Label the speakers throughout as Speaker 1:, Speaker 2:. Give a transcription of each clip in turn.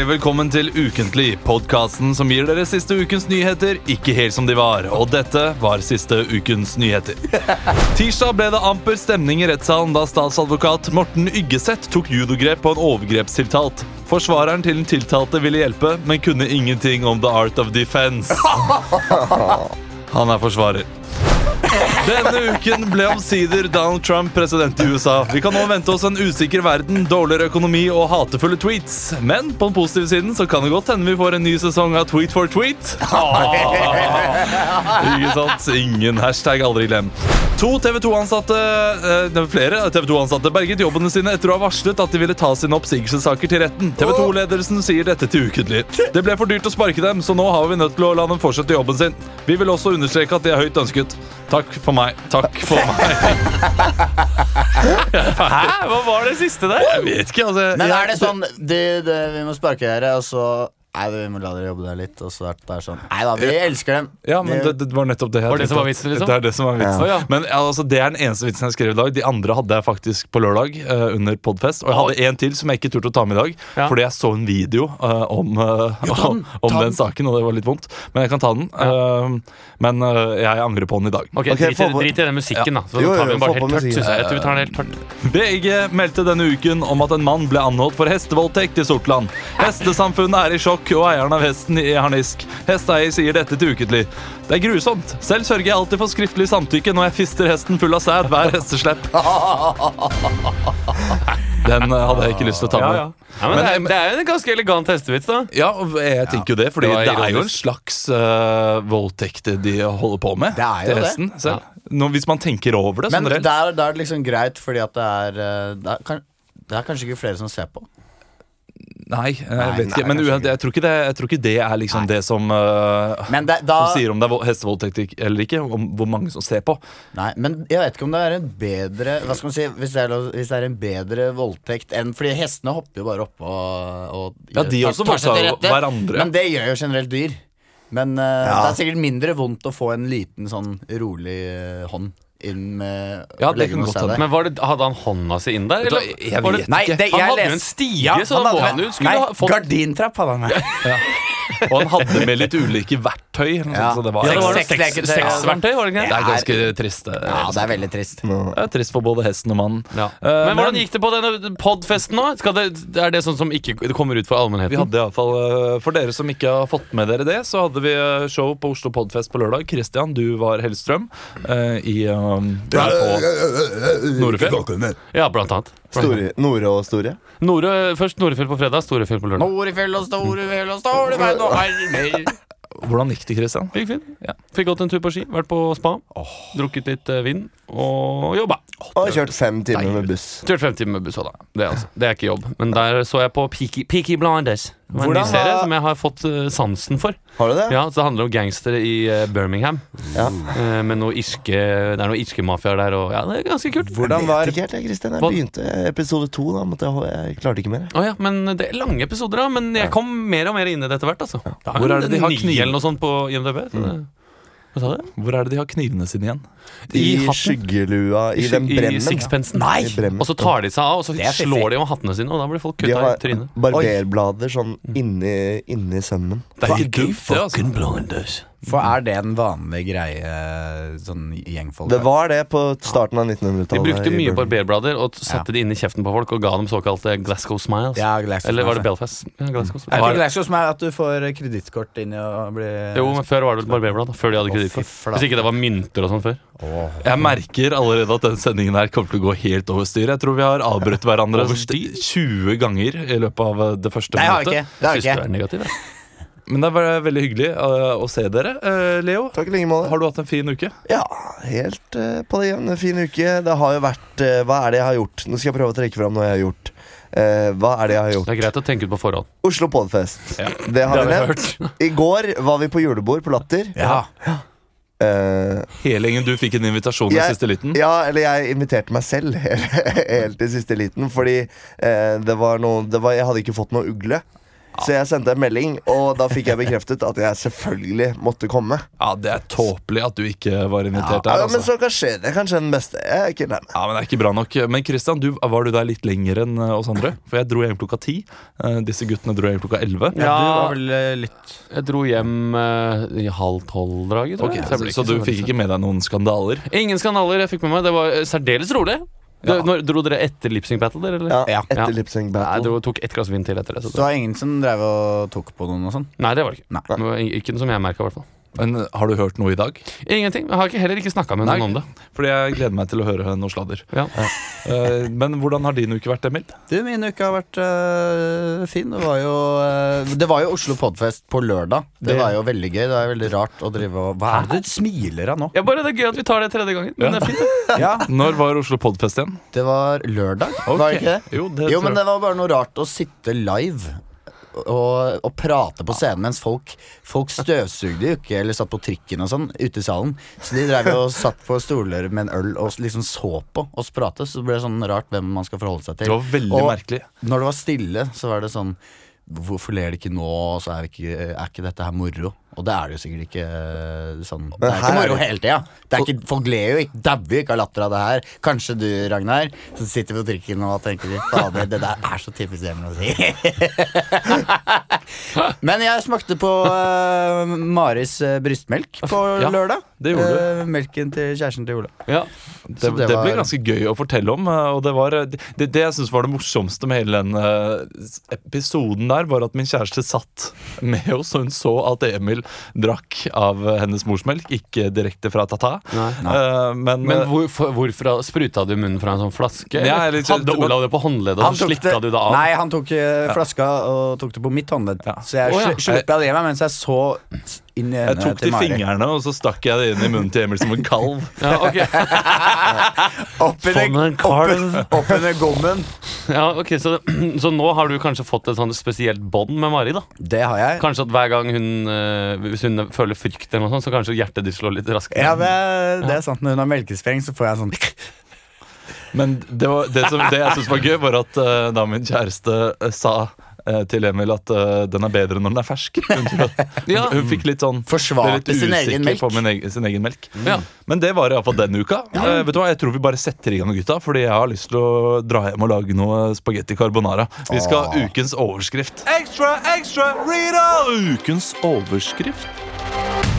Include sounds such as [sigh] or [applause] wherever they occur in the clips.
Speaker 1: hjertelig velkommen til Ukentlig, podkasten som gir dere siste ukens nyheter ikke helt som de var. Og dette var siste ukens nyheter. [laughs] Tirsdag ble det amper stemning i rettssalen da statsadvokat Morten Yggeseth tok judogrep på en overgrepstiltalt. Forsvareren til den tiltalte ville hjelpe, men kunne ingenting om the art of defense. [laughs] Han er forsvarer. [laughs] Denne uken ble omsider Donald Trump president i USA. Vi kan nå vente oss en usikker verden, dårligere økonomi og hatefulle tweets. Men på den positive siden så kan det godt hende vi får en ny sesong av Tweet for tweet. Ikke sant? Ingen hashtag aldri glem. To TV 2-ansatte eh, flere TV 2-ansatte berget jobbene sine etter å ha varslet at de ville ta sine oppsigelsessaker til retten. TV 2-ledelsen sier dette til Ukentlig. Det ble for dyrt å sparke dem, så nå har vi nødt til å la dem fortsette jobben sin. Vi vil også understreke at de er høyt ønsket. Takk for meg. Takk for meg.
Speaker 2: Hæ? Hva var det siste der?
Speaker 1: Jeg vet ikke, altså.
Speaker 3: Men
Speaker 1: jeg-
Speaker 3: er det sånn det, det, Vi må sparke dere, og så Nei, vi må la dere jobbe der litt. Og så er det sånn Nei da, vi elsker dem.
Speaker 1: Ja, men det, det var nettopp det jeg
Speaker 2: Var det som var vitsen, liksom?
Speaker 1: Det er det som var vitsen.
Speaker 2: Ja.
Speaker 1: Men altså, Det er den eneste vitsen jeg skrev i dag. De andre hadde jeg faktisk på lørdag uh, under Podfest. Og jeg hadde en til som jeg ikke turte å ta med i dag,
Speaker 2: Ja.
Speaker 1: fordi jeg så en video uh, om, eh, [laughs] om, om den saken, og det var litt vondt. Men jeg kan ta den. Men jeg angrer på den i dag.
Speaker 2: Ok,
Speaker 4: okay
Speaker 2: drit,
Speaker 4: på-
Speaker 2: drit i den musikken, da. Så
Speaker 4: Jo, jo,
Speaker 2: tar vi den bare helt tørt. Synes jeg. jeg tror vi tar den helt tørt.
Speaker 1: VG meldte denne uken om at en mann ble anholdt for hestevoldtekt i Sortland. Hestesamfunnet er i sjokk, og eieren av hesten i harnisk. Hesteeier sier dette til Ukentlig. Det er grusomt. Selv sørger jeg alltid for skriftlig samtykke når jeg fister hesten full av sæd hver hesteslepp. [laughs] Den eh, hadde jeg ikke lyst til å ta med.
Speaker 2: ja. Ja, men det, er, det er jo en ganske elegant hestevits, da.
Speaker 1: Ja, jeg tenker jo det, fordi
Speaker 2: det
Speaker 1: det, er jo en slags uh, voldtekt de holder på med.
Speaker 3: Det er jo
Speaker 1: til
Speaker 3: det.
Speaker 1: hesten. Nå, hvis man tenker over det
Speaker 3: Men det er det liksom greit, fordi at det er eh, det er, kan, det er kanskje ikke flere som ser på.
Speaker 1: Nei, jeg
Speaker 4: Nei,
Speaker 1: vet ikke.
Speaker 4: nei,
Speaker 1: Men
Speaker 4: kanskje
Speaker 1: jeg tror ikke det, jeg tror ikke det er liksom det som uh,
Speaker 3: Men det, da
Speaker 1: som sier om det er hestevoldtekt eller ikke, om hvor mange som ser på.
Speaker 3: Nei, men jeg vet ikke om det er en bedre Hva skal man si Hvis det er, hvis det er en bedre voldtekt enn Fordi hestene hopper jo bare oppå og, og
Speaker 1: Ja, de
Speaker 3: tar-
Speaker 1: også
Speaker 3: tar seg til rette.
Speaker 1: hverandre.
Speaker 3: Men det gjør jo generelt dyr. Men uh,
Speaker 4: Ja.
Speaker 3: det er sikkert mindre vondt å få en liten sånn rolig uh, hånd inn med
Speaker 1: Ja, det kan godt.
Speaker 2: Men var det, Hadde han hånda si inn der? Eller?
Speaker 1: jeg vet
Speaker 2: det,
Speaker 3: Nei, det,
Speaker 2: han hadde jo en stige,
Speaker 3: Ja,
Speaker 2: så
Speaker 3: han
Speaker 2: må
Speaker 3: hadde-
Speaker 2: han jo
Speaker 3: Nei,
Speaker 2: ha fått
Speaker 3: gardintrapp hadde han med.
Speaker 1: Og han hadde med litt ulike verktøy.
Speaker 3: Ja.
Speaker 1: Så det var,
Speaker 2: ja, det var var det ikke
Speaker 1: det
Speaker 2: det?
Speaker 1: er ganske trist. det.
Speaker 3: Ja, det er veldig trist.
Speaker 1: Det er trist for både hesten og mannen.
Speaker 2: Ja.
Speaker 1: Uh,
Speaker 2: Men hvordan
Speaker 1: men-
Speaker 2: gikk det på denne podfesten nå? Skal det, er det sånn som ikke kommer ut for
Speaker 1: Vi hadde i alle fall, eh, For dere som ikke har fått med dere det, så hadde vi eh, show på Oslo Podfest på lørdag. Christian, du var Hellstrøm uh, i um, er på Norefjell.
Speaker 2: Ja, blant annet.
Speaker 4: Store, Nore og Store.
Speaker 2: Nore, først Norefjell på fredag, Storefjell på lørdag.
Speaker 3: Norefjell og Storefjell og Storefjell og armer.
Speaker 1: Hvordan gikk det, Christian?
Speaker 2: Gikk fint.
Speaker 1: Ja.
Speaker 2: Fikk gått en tur på ski, vært på spa, drukket litt eh, vin og jobba.
Speaker 4: Og har kjørt fem timer med buss.
Speaker 2: Kjørt fem timer med buss da. Det altså, det er ikke jobb. Men der så jeg på Peaky, Peaky Blinders. Det en ny serie som jeg har fått eh, sansen for.
Speaker 4: Har du det?
Speaker 2: Ja, så Det handler om gangstere i eh, Birmingham.
Speaker 4: Ja.
Speaker 2: Uh, med noe irske Det er noe irske mafiaer der, og ja, det er ganske kult.
Speaker 4: Hvordan var det, helt, jeg, begynte episode to, da. Måtte jeg, jeg klarte ikke mer. Oh,
Speaker 2: ja, men Det er lange episoder, da. Men jeg kom mer og mer inn i det etter hvert. altså Det er
Speaker 1: Hvor er det de har
Speaker 2: ni
Speaker 1: kniv?
Speaker 2: eller noe sånt på IMDb. Så det, hva sa du?
Speaker 1: Hvor er det de har knivene sine igjen?
Speaker 4: I,
Speaker 2: I
Speaker 4: skyggelua, i, den
Speaker 2: I
Speaker 4: bremmen.
Speaker 2: sixpensen.
Speaker 4: Nei! I bremmen.
Speaker 2: Og så tar de seg av, og så slår de om hattene sine, og da blir folk kutta i trynet.
Speaker 4: barberblader sånn inni, inni sømmen.
Speaker 1: Det er ikke du fucking altså
Speaker 3: For er det en vanlig greie sånn i gjengfolk?
Speaker 4: Det var det på starten av 1900-tallet.
Speaker 2: brukte mye barberblader og satte ja. det inn i kjeften på folk og ga dem såkalte Glasgow smiles.
Speaker 3: Ja, Glasgow
Speaker 2: Eller var det Belfast? Ja, Glasgow
Speaker 3: Er det Glasgow er at du får kredittkort inn i å bli
Speaker 2: Jo, men før var det barberblad. Før de hadde kredittkort. Hvis ikke det var mynter og sånn før.
Speaker 1: Jeg merker allerede at den sendingen her kommer til å gå helt over styr. Jeg tror vi har avbrutt hverandre 20 ganger i løpet av det første
Speaker 3: Nei, jeg har
Speaker 1: jeg
Speaker 3: ikke. Det har jeg
Speaker 2: du
Speaker 3: ikke.
Speaker 2: Jeg.
Speaker 1: Men det var veldig hyggelig eh, å se dere. Eh, Leo,
Speaker 4: Takk lenge like måte.
Speaker 1: har du hatt en fin uke?
Speaker 4: Ja, helt eh, på det jevne. Fin uke. Det har jo vært Hva er det jeg har gjort? Nå skal jeg prøve å trekke fram noe jeg har gjort. Eh, hva er det jeg har gjort?
Speaker 2: Det er greit å tenke ut på forhånd.
Speaker 4: Oslo Podfest.
Speaker 2: Ja.
Speaker 4: Det har
Speaker 2: Det
Speaker 4: vi nevnt. I går var vi på julebord på Latter.
Speaker 3: Ja.
Speaker 4: Eh,
Speaker 1: Hele gjengen du fikk en invitasjon i siste liten.
Speaker 4: ja, eller jeg inviterte meg selv helt, [laughs] helt i siste liten. Fordi uh, det var noe det var, Jeg hadde ikke fått noe ugle. Så jeg sendte en melding, og da fikk jeg bekreftet at jeg selvfølgelig måtte komme.
Speaker 1: Ja, Det er tåpelig at du ikke var invitert
Speaker 4: Ja,
Speaker 1: der.
Speaker 4: men
Speaker 1: Altså.
Speaker 4: så kan skje det. Kanskje den beste. Jeg er ikke lei.
Speaker 1: Ja, men det er ikke bra nok Men Christian, du, var du der litt lenger enn eh, oss andre? For jeg dro hjem klokka ti. Eh, Disse guttene dro hjem klokka elleve.
Speaker 3: Ja, du var vel eh, litt
Speaker 2: Jeg dro hjem eh, i halv tolv-draget, tror
Speaker 1: Ok,
Speaker 2: jeg.
Speaker 1: så, så du fikk ikke med deg noen skandaler?
Speaker 2: Ingen skandaler jeg fikk med meg. Det var eh, særdeles rolig. Det,
Speaker 1: Ja.
Speaker 2: når, dro dere etter Lipsing Battle, Der, Eller?
Speaker 4: Ja. Etter
Speaker 2: Ja.
Speaker 4: Lipsing Battle
Speaker 2: Nei, jeg tok ett glass vin til etter det. Så
Speaker 3: Så det var ingen som drev og tok på noen og sånn?
Speaker 2: Nei, det var det ikke.
Speaker 3: Nei.
Speaker 2: Ikke noe som jeg merka, i hvert fall.
Speaker 1: Men Har du hørt noe i dag?
Speaker 2: Ingenting. Jeg har ikke, heller ikke snakka med
Speaker 1: Nei.
Speaker 2: noen om det.
Speaker 1: Fordi jeg gleder meg til å høre noe sladder.
Speaker 2: Ja.
Speaker 1: Eh, Men hvordan har din uke vært, Emil?
Speaker 3: Du, min uke har vært uh, fin. Det var jo, uh, det var jo Oslo Podfest på lørdag. Det,
Speaker 2: Det-
Speaker 3: var jo veldig gøy. Det er veldig rart å drive og Hva er det du smiler av nå?
Speaker 2: Ja, bare Det er gøy at vi tar det tredje gangen. Men det er fint.
Speaker 3: Ja, [laughs]
Speaker 1: Når var Oslo Podfest igjen?
Speaker 3: Det var lørdag, var det ikke det?
Speaker 1: Jo, det
Speaker 3: Jo, men det var bare noe rart å sitte live og, og prate på scenen mens folk Folk støvsugde jo ikke eller satt på trikken og sånn ute i salen. Så de drev og satt på stoler med en øl og liksom så på oss prate. Så det ble sånn rart hvem man skal forholde seg til.
Speaker 1: Det var veldig
Speaker 3: Og
Speaker 1: merkelig.
Speaker 3: Når det var stille, så var det sånn Hvorfor ler de ikke nå? Så er, ikke, er ikke dette her moro? Og det er det jo sikkert ikke eh, sånn Det er ikke moro hele tida. Det er Folk ler jo ikke, dauer ikke av latter av det her. Kanskje du, Ragnar, som sitter på trikken og tenker Fader, det der er så typisk Emil å si. [laughs] Men jeg smakte på uh, Maris eh, brystmelk på
Speaker 1: Ja,
Speaker 3: lørdag.
Speaker 1: det gjorde du.
Speaker 3: Uh, melken til kjæresten til Ola.
Speaker 2: Ja.
Speaker 1: Det, det,
Speaker 3: det
Speaker 1: ble
Speaker 3: var-
Speaker 1: ganske gøy å fortelle om. Og det, var, det, det jeg syns var det morsomste med hele den uh, episoden der, var at min kjæreste satt med oss, og hun så at Emil drakk av hennes morsmelk, ikke direkte fra Tata.
Speaker 2: Nei.
Speaker 1: Eh, men
Speaker 2: Men
Speaker 1: eh,
Speaker 2: hvor, for, hvorfor spruta du munnen fra en sånn flaske?
Speaker 1: Ja,
Speaker 2: eller- Hadde Olav det på håndleddet, og så slikka du det av?
Speaker 3: Nei, han tok eh, flaska og tok det på mitt håndledd.
Speaker 1: Ja.
Speaker 3: Så jeg
Speaker 2: oh, ja.
Speaker 3: sl det i meg mens jeg så inn i
Speaker 1: jeg tok
Speaker 3: til Mari.
Speaker 1: fingrene, og så stakk jeg det inn i munnen til Emil som en kalv. [laughs]
Speaker 2: Ja, ok. [laughs]
Speaker 3: Opp
Speaker 2: Som en
Speaker 3: under,
Speaker 2: kalv.
Speaker 3: opp, opp under gommen.
Speaker 2: Ja, ok, så, [clears throat] så nå har du kanskje fått et sånt spesielt bånd med Mari? da
Speaker 3: Det har jeg.
Speaker 2: Kanskje at hver gang hun eh, Hvis hun føler frykt, eller noe sånt så kanskje hjertet ditt slår litt raskere?
Speaker 3: Ja, det, det er sant. Når hun har melkespreng, så får jeg sånn
Speaker 1: Men det, var, det, som, det jeg syntes var gøy, var at eh, da min kjæreste eh, sa til Emil at uh, den er bedre når den er fersk. [laughs] Hun,
Speaker 2: Ja.
Speaker 1: hun fikk litt sånn ble
Speaker 3: Forsvarte
Speaker 1: litt
Speaker 3: sin egen melk.
Speaker 1: på min egen, sin egen melk.
Speaker 2: Ja.
Speaker 1: Men det var iallfall denne uka. Eh, vet du hva, Jeg tror vi bare setter i gang, gutta. Fordi jeg har lyst til å dra hjem og lage noe spagetti carbonara. Vi skal ha ukens overskrift. Ekstra, ekstra, Rita! Ukens overskrift.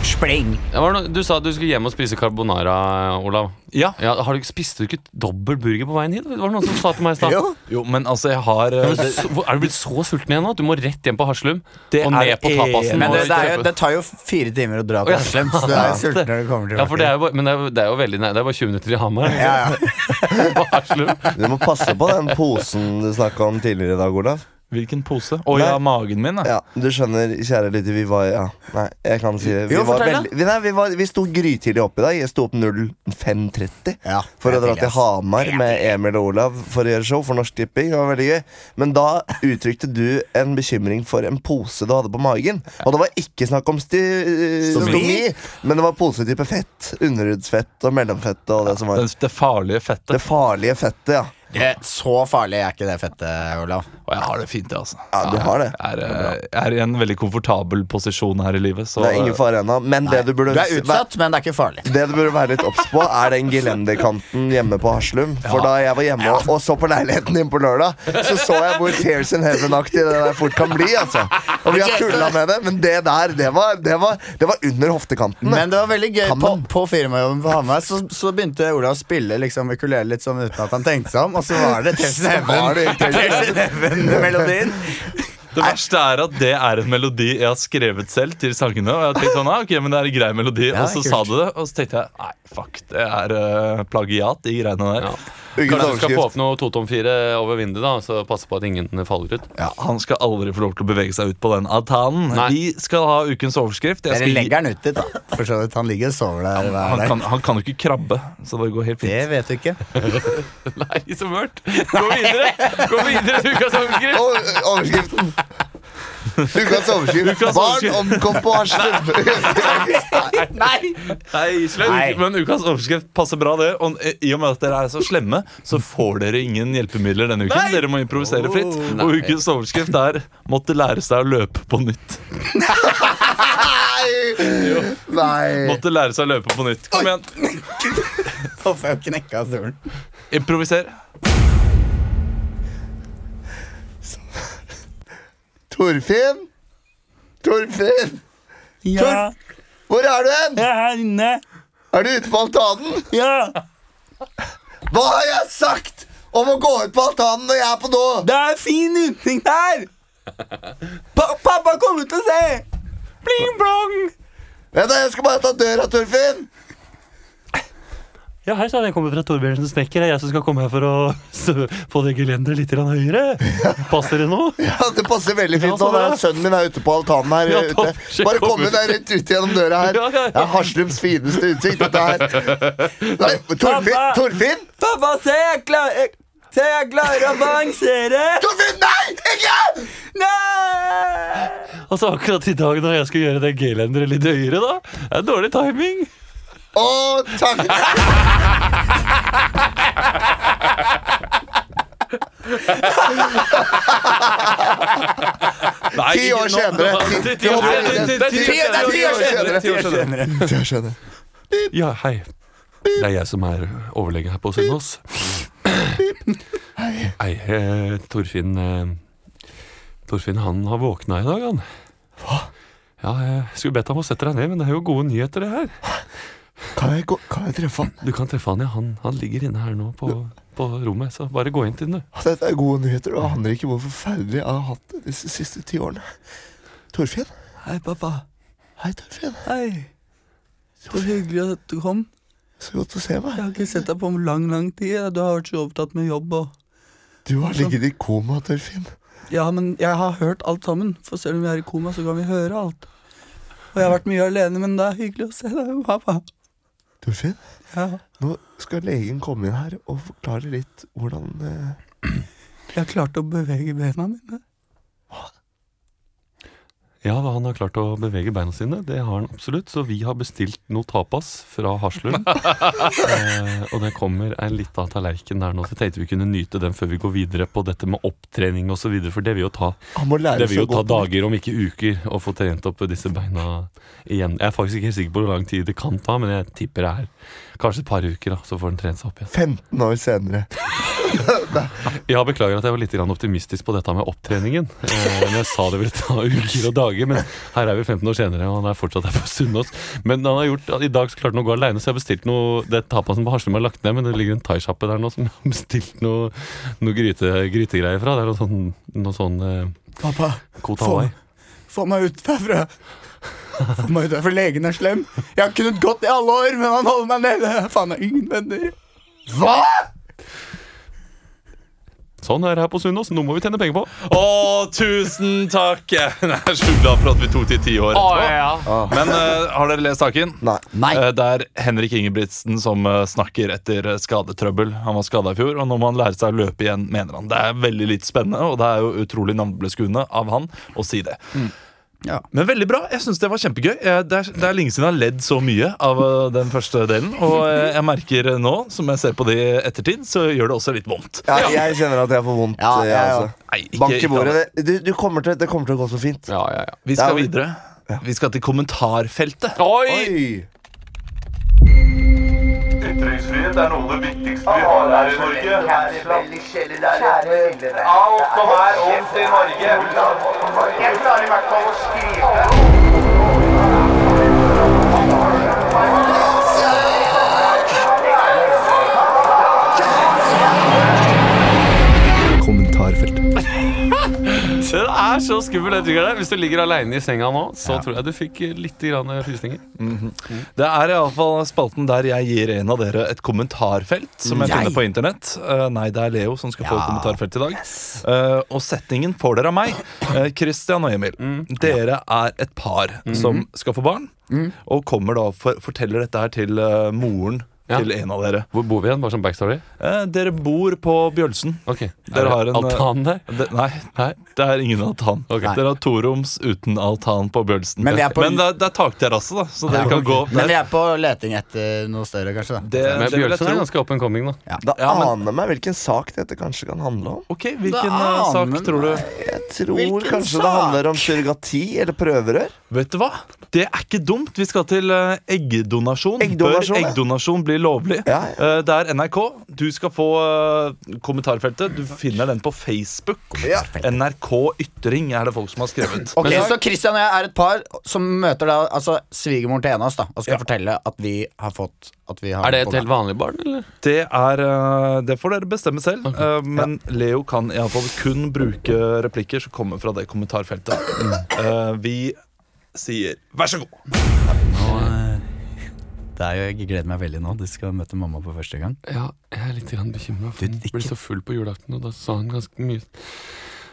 Speaker 2: Var noe, du sa at du skulle hjem og spise carbonara, Olav.
Speaker 1: Ja.
Speaker 2: Ja, har du ikke Spiste du ikke dobbel burger på veien hit? Var Det noen som sa til meg i stad.
Speaker 3: Jo.
Speaker 1: Jo, men altså, jeg har uh,
Speaker 2: Er
Speaker 1: det,
Speaker 2: så- er du blitt så sulten igjen nå? at Du må rett hjem på Haslum
Speaker 1: Det
Speaker 2: og
Speaker 1: er
Speaker 2: ned på tapasen.
Speaker 3: Men det, det, er jo, det tar jo fire timer å dra til Haslum, så du er [laughs] jo sulten når du kommer til
Speaker 2: ja, for det er jo, men det er, er jo veldig nær. Det er bare 20 minutter i Hamar.
Speaker 3: ja, ja. [laughs]
Speaker 2: på Haslum.
Speaker 4: Du må passe på den posen du snakka om tidligere i dag, Olav.
Speaker 1: Hvilken pose? Å ja, magen min. Ja.
Speaker 4: Ja, Du skjønner, kjære lytter, vi var Ja, nei, jeg kan si det. Vi,
Speaker 3: Jo,
Speaker 4: var veldig, vi, nei, vi, var, vi sto grytidlig opp i dag. Jeg sto opp 05.30
Speaker 3: Ja,
Speaker 4: for å
Speaker 3: er
Speaker 4: dra til. Hamar med Emil og Olav for å gjøre show for Norsk Tipping. Det var veldig gøy. Men da uttrykte du en bekymring for en pose du hadde på magen. Og det var ikke snakk om sti
Speaker 3: Stomi?
Speaker 4: stomi, men det var posetype fett. Underhudsfett og mellomfett og det som var
Speaker 1: Det, det farlige fettet.
Speaker 4: det farlige fettet, ja.
Speaker 3: Det, så farlig er ikke det fettet, Olav.
Speaker 1: Og jeg har det fint, altså.
Speaker 4: Ja, du har det.
Speaker 1: Jeg er, eh, jeg er i en veldig komfortabel posisjon her i livet. Så
Speaker 4: Det er ingen fare ennå. Men det du burde
Speaker 3: Du er utsatt, men det er ikke farlig.
Speaker 4: Det du burde være litt obs på, er den gelenderkanten hjemme på Haslum. For da jeg var hjemme og, så på leiligheten din på lørdag, så så jeg hvor Tears in Heaven-aktig det der fort kan bli. altså Og vi har tulla med det, men det der, det var, det var, det var under hoftekanten.
Speaker 3: Men det var veldig gøy. På,
Speaker 4: Kammen.
Speaker 3: på firmajobben på Hamar så, så begynte Ola å spille liksom ukulele litt sånn uten at han tenkte seg om, og så var det [laughs] Tears
Speaker 4: in det ikke-
Speaker 3: Heaven-melodien.
Speaker 1: Det verste er at det er en melodi jeg har skrevet selv til sangene. Og jeg har tenkt sånn, ah, ok, men det er en grei melodi
Speaker 3: Ja,
Speaker 1: Og så
Speaker 3: kult.
Speaker 1: sa du det, og så tenkte jeg nei, fuck, det er uh, plagiat, de greiene der.
Speaker 2: Ja. Kanskje du skal få opp noe 2-tom-4 over vinduet, da så passe på at ingen faller ut.
Speaker 1: Ja, Han skal aldri få lov til å bevege seg ut på den altanen.
Speaker 2: Nei.
Speaker 1: Vi skal ha ukens overskrift. Jeg
Speaker 3: Dere
Speaker 1: skal gi,
Speaker 3: legger den ut dit, da. For så vidt. Han ligger og sover der. hver
Speaker 1: han,
Speaker 3: dag.
Speaker 1: kan, han kan jo ikke krabbe, så det går helt fint.
Speaker 3: Det vet du ikke. [laughs]
Speaker 2: Nei, så mørkt! Gå videre! Gå videre til ukas overskrift!
Speaker 4: Og, overskriften Ukas overskrift. Barn omkom på Haslum. [laughs]
Speaker 3: Nei!
Speaker 1: Nei.
Speaker 3: Nei.
Speaker 1: Men ukas overskrift passer bra, det. Og eh, i og med at dere er så slemme, så får dere ingen hjelpemidler denne uken. Dere må improvisere fritt. Og ukens overskrift er 'Måtte lære seg å løpe på nytt'.
Speaker 4: Nei.
Speaker 1: Måtte lære seg å løpe på nytt. Kom igjen,
Speaker 3: Håper [laughs] jeg knekka stolen.
Speaker 1: improviser.
Speaker 4: Torfinn? Torfinn?
Speaker 5: Ja,
Speaker 4: Hvor er du hen?
Speaker 5: jeg er her inne.
Speaker 4: Er du ute på altanen?
Speaker 5: Ja,
Speaker 4: Hva har jeg sagt om å gå ut på altanen når jeg er på do?
Speaker 5: det er fin utsikt her. Pa pappa kommer til å se. Bling blong.
Speaker 4: Vent da, Jeg skal bare ta døra, Torfinn.
Speaker 5: Ja, hei sann, jeg kommer fra Torbjørnsen Snekker. Det er jeg som skal komme her for å [laughs] få det gelenderet litt høyere. Passer det nå? [laughs]
Speaker 4: Ja, Det passer veldig fint
Speaker 5: Ja, så
Speaker 4: nå. Er Sønnen min er ute på altanen her.
Speaker 5: Ja,
Speaker 4: ute. Bare kom
Speaker 5: om
Speaker 4: deg rett ut gjennom døra her.
Speaker 5: Ja, ja, ja.
Speaker 4: Det er Haslums fineste utsikt, dette her. Nei, Torfinn! Torfinn!
Speaker 5: Pappa, se, jeg klarer Se, jeg klarer å balansere.
Speaker 4: Torfinn, nei! Ikke!
Speaker 5: Nei! Altså akkurat i dag når jeg skal gjøre det gelenderet litt høyere, da. Det er dårlig timing.
Speaker 4: Å, takk!
Speaker 1: Nei,
Speaker 4: Ti år senere.
Speaker 1: Ti- år senere. Det er ti-
Speaker 4: Ti- det er ti år senere.
Speaker 1: Ti år senere.
Speaker 4: Jeg skjønner.
Speaker 2: Ja, hei. Det er jeg som er overlege her på Sunnaas. Hei, eh, Torfinn eh, Torfinn, han har våkna i dag, han. Hva? Ja, jeg skulle bedt ham å sette deg ned, men det er jo gode nyheter, det her.
Speaker 4: Kan jeg, gå, kan jeg treffe han?
Speaker 2: Du kan treffe han, ja. Han, han ligger inne her nå på, på rommet, så bare gå inn til den, du.
Speaker 4: Dette er gode nyheter. Det handler ikke hvor forferdelig jeg har hatt det disse siste ti årene. Torfinn?
Speaker 5: Hei, pappa.
Speaker 4: Hei, Torfinn.
Speaker 5: Hei. Så hyggelig at du kom.
Speaker 4: Så godt å se
Speaker 5: Jeg har ikke sett deg på lang, lang tid. Du har vært så opptatt med jobb og
Speaker 4: Du har ligget i koma, Torfinn.
Speaker 5: Ja, men jeg har hørt alt sammen. For selv om vi er i koma, så kan vi høre alt. Og jeg har vært mye alene, men det er hyggelig å se deg, pappa.
Speaker 4: Torfinn,
Speaker 5: Ja.
Speaker 4: nå skal legen komme inn her og forklare litt hvordan eh,
Speaker 5: Jeg klart å bevege bena mine.
Speaker 2: Ja, han har klart å bevege beina sine. Det har han absolutt. Så vi har bestilt noe tapas fra Haslum. [laughs] eh, og det kommer en lita tallerken der nå, så jeg tenkte vi kunne nyte den før vi går videre på dette med opptrening osv. For det vil jo ta, det vil jo ta dager, om ikke uker, å få trent opp disse beina igjen. Jeg er faktisk ikke helt sikker på hvor lang tid det kan ta, men jeg tipper det er kanskje et par uker, da, så får den trent seg opp igjen.
Speaker 4: 15 år senere.
Speaker 2: Ja, beklager at jeg var litt optimistisk på dette med opptreningen. Eh, men jeg sa det ville ta uker og dager, men her er vi 15 år senere, og han er fortsatt her på Sunnaas. Men han har gjort, i dag så klarte han å gå alene, så jeg har bestilt noe Det tapasen på Haslum har lagt ned, men det ligger en thaisjappe der nå som jeg har bestilt noe, noe gryte, grytegreier fra. Det er noe sånn, noe sånn eh,
Speaker 5: Pappa,
Speaker 2: få,
Speaker 5: få meg ut derfra. Få meg ut derfra, legen er slem. Jeg har kunnet gått i alle år, men han holder meg nede. Faen, jeg har ingen venner.
Speaker 4: Hva?!
Speaker 2: Sånn er det her på Sunnaas. Nå må vi tjene penger på.
Speaker 1: Å, tusen takk! [laughs] Jeg er så glad for at vi tok til ti år etterpå. Men eh, har dere lest saken?
Speaker 4: Nei.
Speaker 3: Nei.
Speaker 1: Eh, Det er Henrik Ingebrigtsen som eh, snakker etter eh, skadetrøbbel. Han var skada i fjor, og nå må han lære seg å løpe igjen, mener han. Det er veldig litt spennende, og det er jo utrolig navnebeskuende av han å si det.
Speaker 3: Ja.
Speaker 1: Men veldig bra. Jeg syns det var kjempegøy. Jeg- Det er, det er lenge siden jeg har ledd så mye av eh, den første delen. Og eh, jeg merker eh, nå, som jeg ser på det i ettertid, så gjør det også litt vondt.
Speaker 4: Ja, jeg kjenner at jeg får vondt.
Speaker 3: Ja, jeg
Speaker 4: altså.
Speaker 1: Nei, ikke-
Speaker 4: Bank i bordet. Det, du, du kommer til, det kommer til å gå så fint.
Speaker 2: Ja, ja, ja.
Speaker 1: Vi skal videre. Vi skal til kommentarfeltet.
Speaker 2: Oi!
Speaker 4: Oi!
Speaker 1: Ytringsfrihet er noe av det viktigste vi har her i Norge. Alt som er ondt i Norge.
Speaker 6: Jeg klarer i hvert fall å skrive.
Speaker 2: Er så skummel, jeg der. Hvis du ligger aleine i senga nå, så tror jeg du fikk litt grann frysninger.
Speaker 1: Det er iallfall spalten der jeg gir en av dere et kommentarfelt som jeg
Speaker 3: Jeg?
Speaker 1: finner på internett. Uh, nei, det er Leo som skal få et kommentarfelt i dag. Eh, og settingen får dere av meg. Uh, Christian og Emil, dere er et par som skal få barn. Og kommer da for, forteller dette her til moren
Speaker 2: Ja.
Speaker 1: til en av dere.
Speaker 2: Hvor bor vi igjen? Bare som backstory?
Speaker 1: Eh, dere bor på Bjølsen.
Speaker 2: Ok.
Speaker 1: Dere
Speaker 2: Er det
Speaker 1: har en,
Speaker 2: altan der?
Speaker 1: De, nei,
Speaker 2: Nei.
Speaker 1: det er ingen altan.
Speaker 2: Okay.
Speaker 1: Dere har toroms uten altan på Bjølsen.
Speaker 3: Men på-
Speaker 1: Men det, er- det er takterrasse, da, så dere kan gå opp der.
Speaker 3: Men vi er på leting etter noe større, kanskje. da
Speaker 1: Det,
Speaker 2: Men
Speaker 1: det
Speaker 2: Bjølsen er ganske up and coming.
Speaker 4: Da
Speaker 1: Ja, men-
Speaker 4: aner meg hvilken sak dette kanskje kan handle om.
Speaker 1: Ok, Hvilken
Speaker 3: Da
Speaker 1: eh, sak
Speaker 3: aner
Speaker 1: tror du?
Speaker 4: Jeg tror
Speaker 3: Hvilken
Speaker 4: kanskje
Speaker 3: sak?
Speaker 4: det handler om surrogati eller prøverør.
Speaker 1: Vet du hva? Det er ikke dumt. Vi skal til eh, eggdonasjon.
Speaker 4: Eggdonasjon,
Speaker 1: Bør eggdonasjon bli lovlig?
Speaker 4: Ja,
Speaker 1: Eh, Det er NRK. Du skal få eh, kommentarfeltet. Du finner den på Facebook.
Speaker 4: Ja.
Speaker 1: NRK Ytring er det folk som har skrevet.
Speaker 3: Ok,
Speaker 2: Men så-
Speaker 3: Christian og jeg er et par som møter da altså svigermoren til en av oss da og skal
Speaker 1: Ja.
Speaker 3: fortelle at vi har fått at vi har
Speaker 2: Er det et helt vanlig barn, eller?
Speaker 1: Det, er, eh, det får dere bestemme selv. eh, Men Leo kan iallfall kun bruke replikker som kommer fra det kommentarfeltet. Eh, Vi sier vær så god.
Speaker 3: Er Jeg gleder meg veldig nå. Du skal møte mamma for første gang.
Speaker 2: Ja, jeg er litt bekymra.
Speaker 3: for
Speaker 2: Hun ble så full på julaften, og da sa hun ganske mye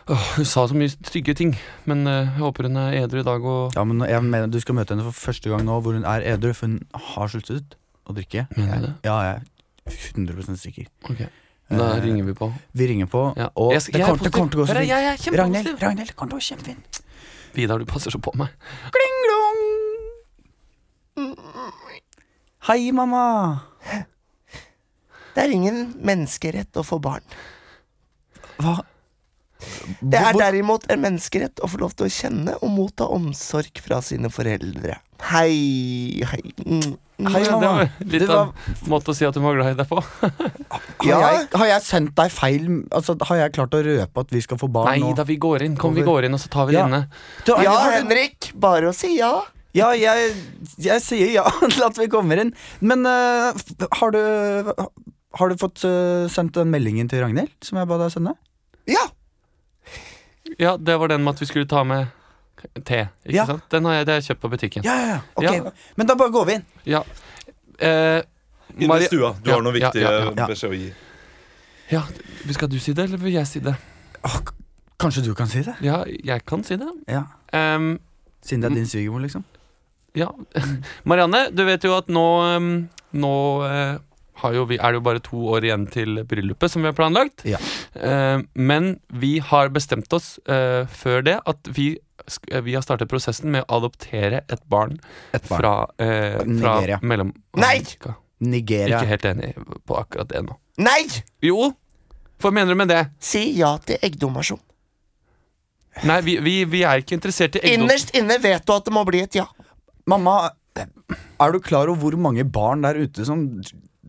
Speaker 2: Åh, Hun sa så mye stygge ting, men eh, jeg håper hun er edru i dag og
Speaker 3: Ja, men jeg mener Du skal møte henne for første gang nå hvor hun er edru, for hun har sluttet å drikke.
Speaker 2: Mener du det?
Speaker 3: Ja, jeg er 100 sikker.
Speaker 2: Okay. Da
Speaker 3: Eh,
Speaker 2: ringer vi på.
Speaker 3: Vi ringer på,
Speaker 2: Ja.
Speaker 3: og
Speaker 2: Jeg- jeg
Speaker 3: det kommer til å gå så fint. Ragnhild, Ragnhild, det kommer til å gå kjempefint.
Speaker 2: Vidar, du passer så på meg.
Speaker 3: Kling-glong! Hei, mamma.
Speaker 4: Det er ingen menneskerett å få barn.
Speaker 3: Hva?
Speaker 4: Det er derimot en menneskerett å få lov til å kjenne og motta omsorg fra sine foreldre. Hei, hei. Mm.
Speaker 3: Hei,
Speaker 2: Det
Speaker 3: mamma.
Speaker 2: var litt
Speaker 3: Det
Speaker 2: av en måte å si at hun var glad i deg på. [laughs]
Speaker 3: Har, jeg, har jeg sendt deg feil Altså, Har jeg klart å røpe at vi skal få barn
Speaker 2: Nei
Speaker 3: nå?
Speaker 2: da, vi går inn. Kom, vi går inn, og så tar vi
Speaker 3: Ja.
Speaker 2: det inne.
Speaker 3: Du,
Speaker 4: Ja, Henrik. Bare å si ja.
Speaker 3: Ja, jeg, jeg sier ja [laughs] til at vi kommer inn. Men uh, har du Har du fått uh, sendt den meldingen til Ragnhild som jeg ba deg sende?
Speaker 4: Ja.
Speaker 2: Ja, det var den med at vi skulle ta med te. Ikke
Speaker 3: Ja.
Speaker 2: sant? Den har jeg, det har jeg kjøpt på butikken.
Speaker 3: Ja, ja, ja. Ok,
Speaker 2: Ja.
Speaker 3: Men da bare går vi inn.
Speaker 2: Ja. Uh,
Speaker 1: Inn i stua. Du
Speaker 2: Ja,
Speaker 1: har noe
Speaker 2: ja,
Speaker 1: viktig
Speaker 2: ja, ja.
Speaker 1: beskjed å gi.
Speaker 2: ja, Skal du si det, eller vil jeg si det?
Speaker 3: Oh, kanskje du kan si det?
Speaker 2: Ja, jeg kan si det.
Speaker 3: Ja
Speaker 2: Um,
Speaker 3: Siden det er din svigermor, liksom.
Speaker 2: Ja. [laughs] Marianne, du vet jo at nå, nå eh, har jo vi, er det jo bare to år igjen til bryllupet som vi har planlagt.
Speaker 3: Ja.
Speaker 2: Eh, men vi har bestemt oss eh, før det at vi, vi har startet prosessen med å adoptere et barn,
Speaker 3: Et barn.
Speaker 2: fra, eh, fra
Speaker 3: Nigeria.
Speaker 2: mellom
Speaker 4: Nei!
Speaker 2: Ikke helt enig på akkurat det nå.
Speaker 4: Nei!
Speaker 2: Jo, hva mener du med det?
Speaker 4: Si ja til eggdonasjon.
Speaker 2: Nei, vi, vi, vi er ikke interessert i eggdon...
Speaker 4: Innerst inne vet du at det må bli et ja.
Speaker 3: Mamma, er du klar over hvor mange barn der ute som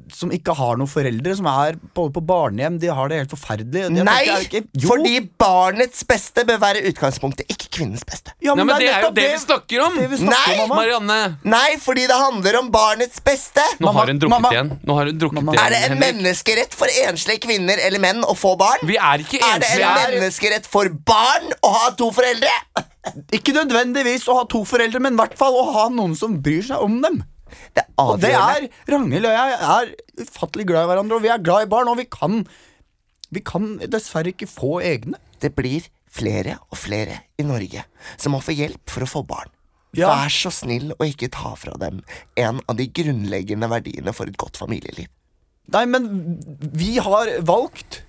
Speaker 3: som ikke har noen foreldre, som er både på barnehjem, de har det helt forferdelig. De
Speaker 4: Nei!
Speaker 3: er ikke-
Speaker 4: Fordi barnets beste bør være utgangspunktet, ikke kvinnens beste.
Speaker 3: ja,
Speaker 2: Nei, men det er jo det vi snakker om!
Speaker 3: vi snakker
Speaker 4: Nei,
Speaker 3: om.
Speaker 2: Marianne!
Speaker 4: Nei, fordi det handler om barnets beste.
Speaker 2: Nå
Speaker 3: Mamma,
Speaker 2: har hun drukket
Speaker 3: mamma.
Speaker 2: igjen. Nå har hun drukket igjen,
Speaker 4: Er det en
Speaker 2: Henrik.
Speaker 4: menneskerett for enslige kvinner eller menn å få barn?
Speaker 2: Vi er ikke
Speaker 4: Er det en menneskerett for barn å ha to foreldre?
Speaker 3: Ikke nødvendigvis å ha to foreldre, men i hvert fall å ha noen som bryr seg om dem.
Speaker 4: Det er
Speaker 3: Og det er Ragnhild og jeg er ufattelig glad i hverandre, og vi er glad i barn, og vi kan Vi kan dessverre ikke få egne.
Speaker 4: Det blir flere og flere i Norge som må få hjelp for å få barn.
Speaker 3: Ja.
Speaker 4: Vær så snill å ikke ta fra dem en av de grunnleggende verdiene for et godt familieliv.
Speaker 3: Nei, men vi har valgt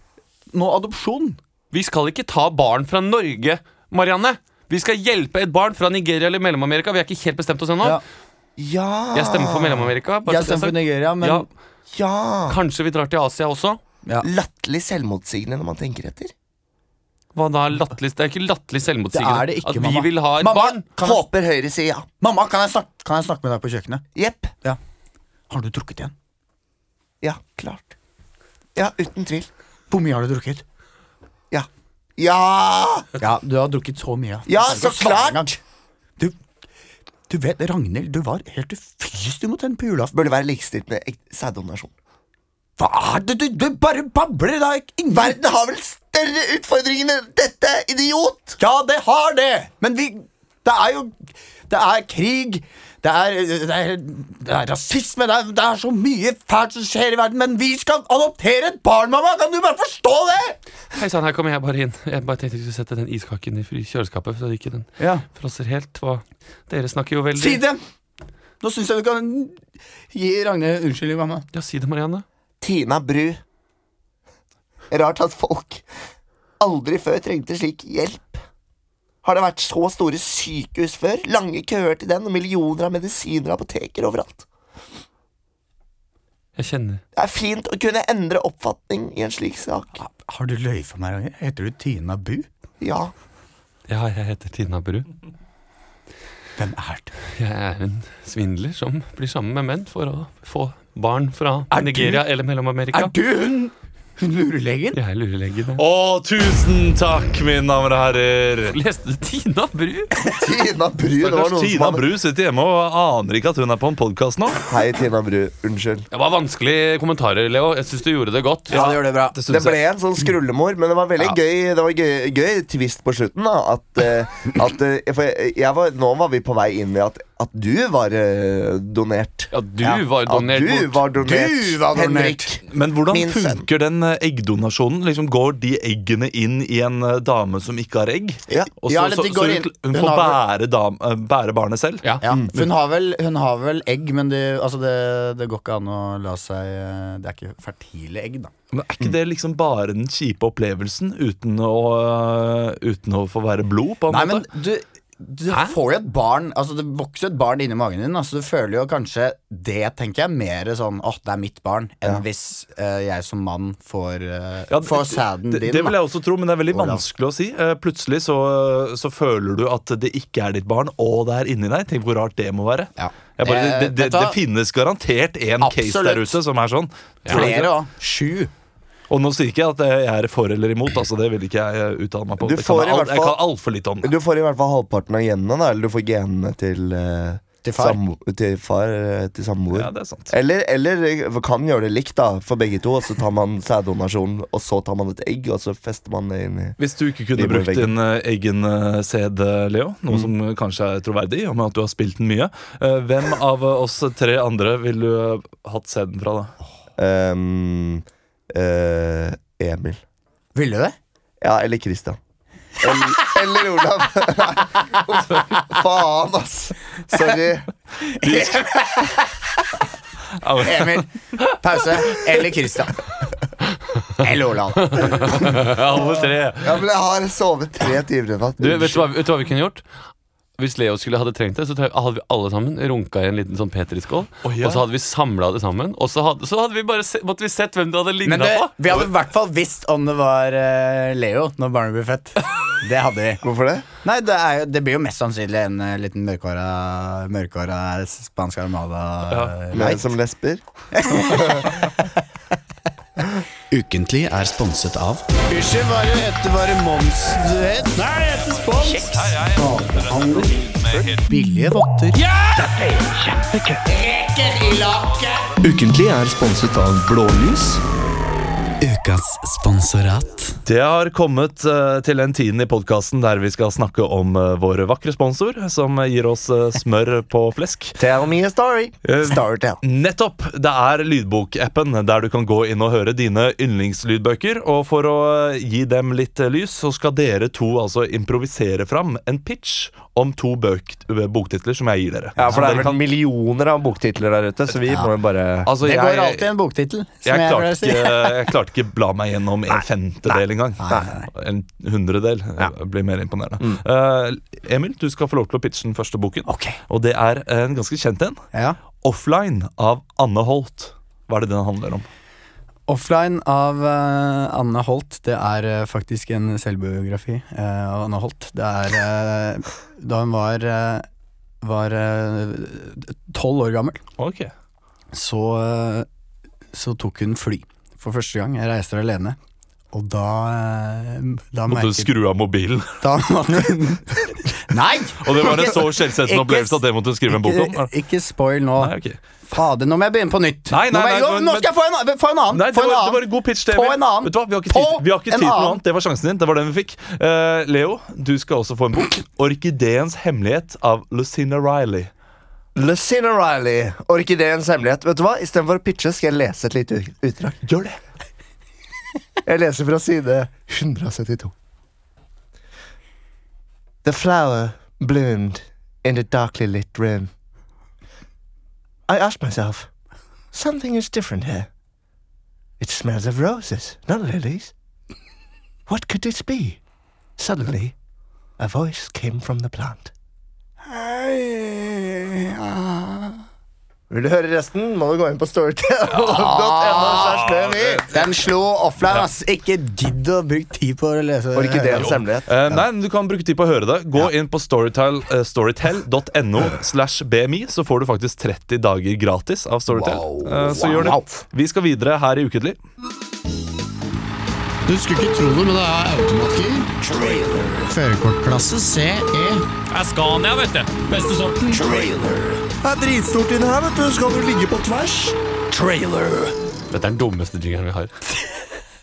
Speaker 3: nå adopsjon.
Speaker 2: Vi skal ikke ta barn fra Norge, Marianne. Vi skal hjelpe et barn fra Nigeria eller Mellom-Amerika. Vi har ikke helt bestemt oss ennå.
Speaker 3: Ja.
Speaker 4: Ja
Speaker 2: Jeg stemmer for Mellom-Amerika.
Speaker 3: Jeg
Speaker 2: er
Speaker 3: stemmer for. Nigeria, men
Speaker 2: Ja,
Speaker 4: Ja.
Speaker 2: kanskje vi drar til Asia også.
Speaker 3: Ja.
Speaker 4: Latterlig selvmotsigende når man tenker etter.
Speaker 2: Hva da? Latterlig? Det er ikke latterlig selvmotsigende
Speaker 3: Det er det ikke,
Speaker 2: at vi
Speaker 3: mamma.
Speaker 2: vil ha et
Speaker 3: Mamma,
Speaker 2: barn.
Speaker 3: Kan jeg,
Speaker 4: Håper Høyre sier ja.
Speaker 3: mamma, kan jeg, snakke, kan jeg snakke med deg på kjøkkenet?
Speaker 4: Jepp. Ja.
Speaker 3: Har du drukket igjen?
Speaker 4: Ja, klart. Ja, uten tvil.
Speaker 3: Hvor mye har du drukket?
Speaker 4: Ja. Ja!
Speaker 3: Du har drukket så mye.
Speaker 4: Ja, så klart!
Speaker 3: Du, du vet, Ragnhild, du var helt ufyselig mot henne på julaften.
Speaker 4: Burde være likestilt med sæddonasjon.
Speaker 3: Hva er det du, du bare babler? da ingen
Speaker 4: Verden har vel større utfordringer enn dette, idiot!
Speaker 3: Ja, det har det! Men vi Det er jo Det er krig. Det er, det er, det er rasisme. Det er, det er så mye fælt som skjer i verden. Men vi skal adoptere et barn, mamma! Kan du bare forstå det?
Speaker 2: Hei sann, her kommer jeg bare inn. Jeg bare tenkte jeg skulle sette den iskaken i kjøleskapet, så ikke den
Speaker 3: Ja,
Speaker 2: frosser helt. Hva? Dere snakker jo veldig
Speaker 3: Si det! Nå syns jeg du kan gi Ragnhild unnskyldning, mamma.
Speaker 2: Ja, si det, Marianne.
Speaker 4: Tina Bru. Rart at folk aldri før trengte slik hjelp. Har det vært så store sykehus før? Lange køer til den og millioner av medisiner og apoteker overalt.
Speaker 2: Jeg kjenner
Speaker 4: Det er fint å kunne endre oppfatning i en slik sak.
Speaker 3: Har du løy for meg, Ragnhild? Heter du Tina Bu?
Speaker 4: Ja.
Speaker 2: Ja, jeg heter Tina Bru.
Speaker 3: Hvem er du?
Speaker 2: Jeg er en svindler som blir sammen med menn for å få barn fra
Speaker 3: Er du-
Speaker 2: Nigeria eller Mellom-Amerika.
Speaker 3: Er du hun [laughs] lurelegen?
Speaker 2: Jeg er lurelegen.
Speaker 1: Å, tusen takk, mine damer og herrer.
Speaker 2: Leste du Tina Bru? [laughs]
Speaker 4: Tina Bru. Det var noen
Speaker 1: Tina
Speaker 4: som hadde
Speaker 1: Bru sitter hjemme og aner ikke at hun er på en podkast nå.
Speaker 4: Hei, Tina Bru. Unnskyld.
Speaker 2: Det var vanskelige kommentarer, Leo. Jeg syns du gjorde det godt.
Speaker 3: Ja, det gjør det bra.
Speaker 1: Det
Speaker 4: Det ble en sånn skrullemor, men det var veldig
Speaker 1: Ja.
Speaker 4: gøy Det var gøy, gøy twist på slutten. da At, eh, at For jeg, jeg var, nå var vi på vei inn i at, at du var eh, donert.
Speaker 2: Ja, du
Speaker 3: Ja.
Speaker 2: var donert
Speaker 4: at du
Speaker 2: bort.
Speaker 4: var donert.
Speaker 3: Du var donert.
Speaker 4: Henrik.
Speaker 1: Men hvordan
Speaker 4: Min sønn.
Speaker 1: funker den eh, eggdonasjonen? Liksom Går de eggene inn i en eh, dame som ikke har egg?
Speaker 4: Ja.
Speaker 1: Og så,
Speaker 3: Ja, eller
Speaker 1: så,
Speaker 3: de
Speaker 1: så
Speaker 3: går
Speaker 1: hun,
Speaker 3: inn-
Speaker 1: hun
Speaker 3: hun
Speaker 1: får
Speaker 3: har
Speaker 1: bære, dam, eh, bære barnet selv?
Speaker 2: Ja.
Speaker 3: Ja, for hun har vel, hun har vel egg, men det, altså det, det går ikke an å la seg eh, Det er ikke fertile egg, da.
Speaker 1: Men Er ikke det liksom bare den kjipe opplevelsen uten å, eh, uten å få være blod? på en
Speaker 3: Nei, men du, du
Speaker 2: Hæ?
Speaker 3: får jo et barn Altså Det vokser et barn inni magen din. Altså Du føler jo kanskje det, tenker jeg, mer sånn åh, det er mitt barn, enn hvis uh, jeg som mann får, uh,
Speaker 1: Ja,
Speaker 3: får sæden din.
Speaker 1: det vil jeg også tro, men det er veldig
Speaker 3: Hvordan?
Speaker 1: vanskelig å si. Uh, Plutselig så, så føler du at det ikke er ditt barn, og det er inni deg. Tenk hvor rart det må være.
Speaker 3: Ja.
Speaker 1: Bare, det, det, det,
Speaker 3: det
Speaker 1: finnes garantert en case der ute som er sånn.
Speaker 3: Flere òg. Sju.
Speaker 1: Og nå sier ikke jeg at jeg er for eller imot. Altså Det vil ikke jeg eh, uttale meg på.
Speaker 4: Du
Speaker 1: kan
Speaker 4: får
Speaker 1: jeg, alt,
Speaker 4: hvert
Speaker 1: jeg kan altfor lite om det.
Speaker 4: Du får i hvert fall halvparten av genene, da. Eller du får genene til uh,
Speaker 3: Til far.
Speaker 4: til, far eh, til samboer.
Speaker 1: Ja, det er sant.
Speaker 4: Eller, eller kan gjøre det likt da for begge to. Og så tar man sæddonasjon, og så tar man et egg, og så fester man det inn i
Speaker 1: Hvis du ikke kunne brukt din egen sæd, Leo, noe
Speaker 4: Mm.
Speaker 1: som kanskje er troverdig, og med at du har spilt den mye, hvem av oss tre andre ville du hatt sæden fra, da?
Speaker 4: Ehm, eh, Emil.
Speaker 3: Ville du det?
Speaker 4: Ja, eller Christian. Eller, eller Olav. Faen, ass. Sorry.
Speaker 3: Emil. Pause. Eller Christian. Eller Olav.
Speaker 2: Alle tre.
Speaker 4: Ja, men jeg har sovet tre timer i natt.
Speaker 2: Du, vet, du hva, vet du hva vi kunne gjort? Hvis Leo skulle hadde trengt det, så hadde vi alle sammen runka i en liten sånn Petri-skål.
Speaker 1: Å, ja.
Speaker 2: Og så hadde vi samla det sammen. Og så hadde, så hadde vi bare se, måtte vi sett hvem det hadde ligna på.
Speaker 3: vi hadde i hvert fall visst om det var uh, Leo når barnet ble født. Det hadde vi.
Speaker 4: Hvorfor det?
Speaker 3: Nei, det, er jo, det blir jo mest sannsynlig en uh, liten mørkhåra Mørkhåra spansk armada Ja.
Speaker 4: Som lesber? [laughs] [laughs]
Speaker 7: Ukentlig er sponset av
Speaker 3: Unnskyld, hva heter bare moms du het? Nei, det heter spons. Billige votter.
Speaker 7: Ukentlig er sponset av Blålys. Ukas sponsorat.
Speaker 1: Det har kommet eh, til en tiden i podkasten der vi skal snakke om uh, vår vakre sponsor, som gir oss eh, smør på flesk.
Speaker 4: Tell me a story.
Speaker 1: Eh,
Speaker 4: Storytell.
Speaker 1: Nettopp! Det er lydbokappen der du kan gå inn og høre dine yndlingslydbøker. Og for å eh, gi dem litt eh, lys, så skal dere to altså improvisere fram en pitch om to bøk, eh, boktitler som jeg gir dere.
Speaker 4: Ja, for det er vel
Speaker 1: kan-
Speaker 4: millioner av boktitler der ute, så vi må jo bare
Speaker 1: altså,
Speaker 3: Det
Speaker 1: jeg,
Speaker 3: går alltid en boktittel.
Speaker 1: jeg,
Speaker 3: jeg
Speaker 1: klarte ikke, jeg klarte ikke bla meg gjennom en femtedel engang. En hundredel ja. blir mer imponerende. Eh, Emil, du skal få lov til å pitche den første boken.
Speaker 3: Okay.
Speaker 1: Og det er en ganske kjent en.
Speaker 3: Ja.
Speaker 1: Offline av Anne Holt. Hva er det den handler om?
Speaker 3: Offline av uh, Anne Holt. Det er uh, faktisk en selvbiografi av Anne Holt. Det er da hun var var tolv år gammel,
Speaker 1: Okay.
Speaker 3: så, så tok hun fly for første gang. Jeg reiste alene. Og da, eh, da
Speaker 1: Måtte du skru av mobilen. [laughs]
Speaker 3: da måtte Nei!
Speaker 1: Og det var en så skjellsettende opplevelse at det måtte du skrive en bok om?
Speaker 3: Ikke, ikke spoil nå.
Speaker 1: Nei, okay.
Speaker 3: Fader, nå må jeg begynne på nytt.
Speaker 1: Nei, nei,
Speaker 3: nå, jeg, nå skal jeg få en, annen- få en annen.
Speaker 1: Nei, det var, det var en god pitch. det, På
Speaker 3: en annen.
Speaker 1: Vet du hva, Vi har ikke tid, vi har ikke tid til noe annet. Det var sjansen din. Det var den vi fikk. Uh, Leo, du skal også få en bok. 'Orkideens hemmelighet' av Lucinda Riley.
Speaker 4: Lucina Riley, Orkideens hemmelighet. Vet du hva? Istedenfor å pitche skal jeg lese et lite ut- utdrag.
Speaker 1: Gjør det.
Speaker 4: Jeg leser fra side 172. The flower bloomed in the darkly lit room. I asked myself, something is different here. It smells of roses, not lilies. What could this be? Suddenly, a voice came from the plant. Vil du høre resten, må du gå inn på storytel.no. [laughs] slash
Speaker 3: Den slo offline, ass. Ikke gidd å bruke tid på å lese
Speaker 4: Var ikke det en hemmelighet?
Speaker 1: Uh, nei, men Du kan bruke tid på å høre det. Gå inn på storytel, uh, storytel.no slash BMI, så får du faktisk 30 dager gratis av Storytel.
Speaker 3: Wow.
Speaker 1: Uh, så gjør det. Vi skal videre her i Ukentlig.
Speaker 8: Du skulle ikke tro det, men det er automatgir. Førerkortklasse CE.
Speaker 9: er Scania, vet du. Beste sorten.
Speaker 4: Det er dritstort inni her, vet du. Skal du ligge på tvers? Trailer.
Speaker 2: Dette er den dummeste jingeren vi har.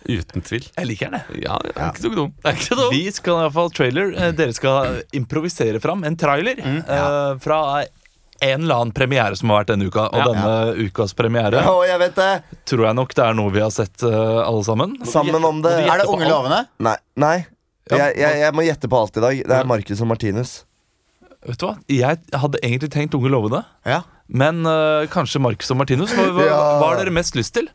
Speaker 2: Uten tvil.
Speaker 1: Jeg liker den. jeg.
Speaker 2: Ja, det er ikke så dum. Det er ikke så dum.
Speaker 1: Vi skal i hvert fall trailer. Eh, Dere skal improvisere fram en trailer eh, fra en eller annen premiere som har vært denne uka. Og
Speaker 2: Ja.
Speaker 1: denne ukas premiere
Speaker 4: ja, jeg vet det.
Speaker 1: tror jeg nok det er noe vi har sett uh, alle sammen.
Speaker 4: Sammen om det.
Speaker 3: Er det Unge lovende?
Speaker 4: Nei. nei.
Speaker 1: Ja.
Speaker 4: Jeg, jeg, jeg må gjette på alt i dag. Det er Marcus og Martinus.
Speaker 1: Vet du hva? Jeg hadde egentlig tenkt Unge lovende.
Speaker 3: Ja.
Speaker 1: Men uh, kanskje Marcus og Martinus. Hva, hva, [laughs]
Speaker 4: Ja.
Speaker 1: hva har dere mest lyst til?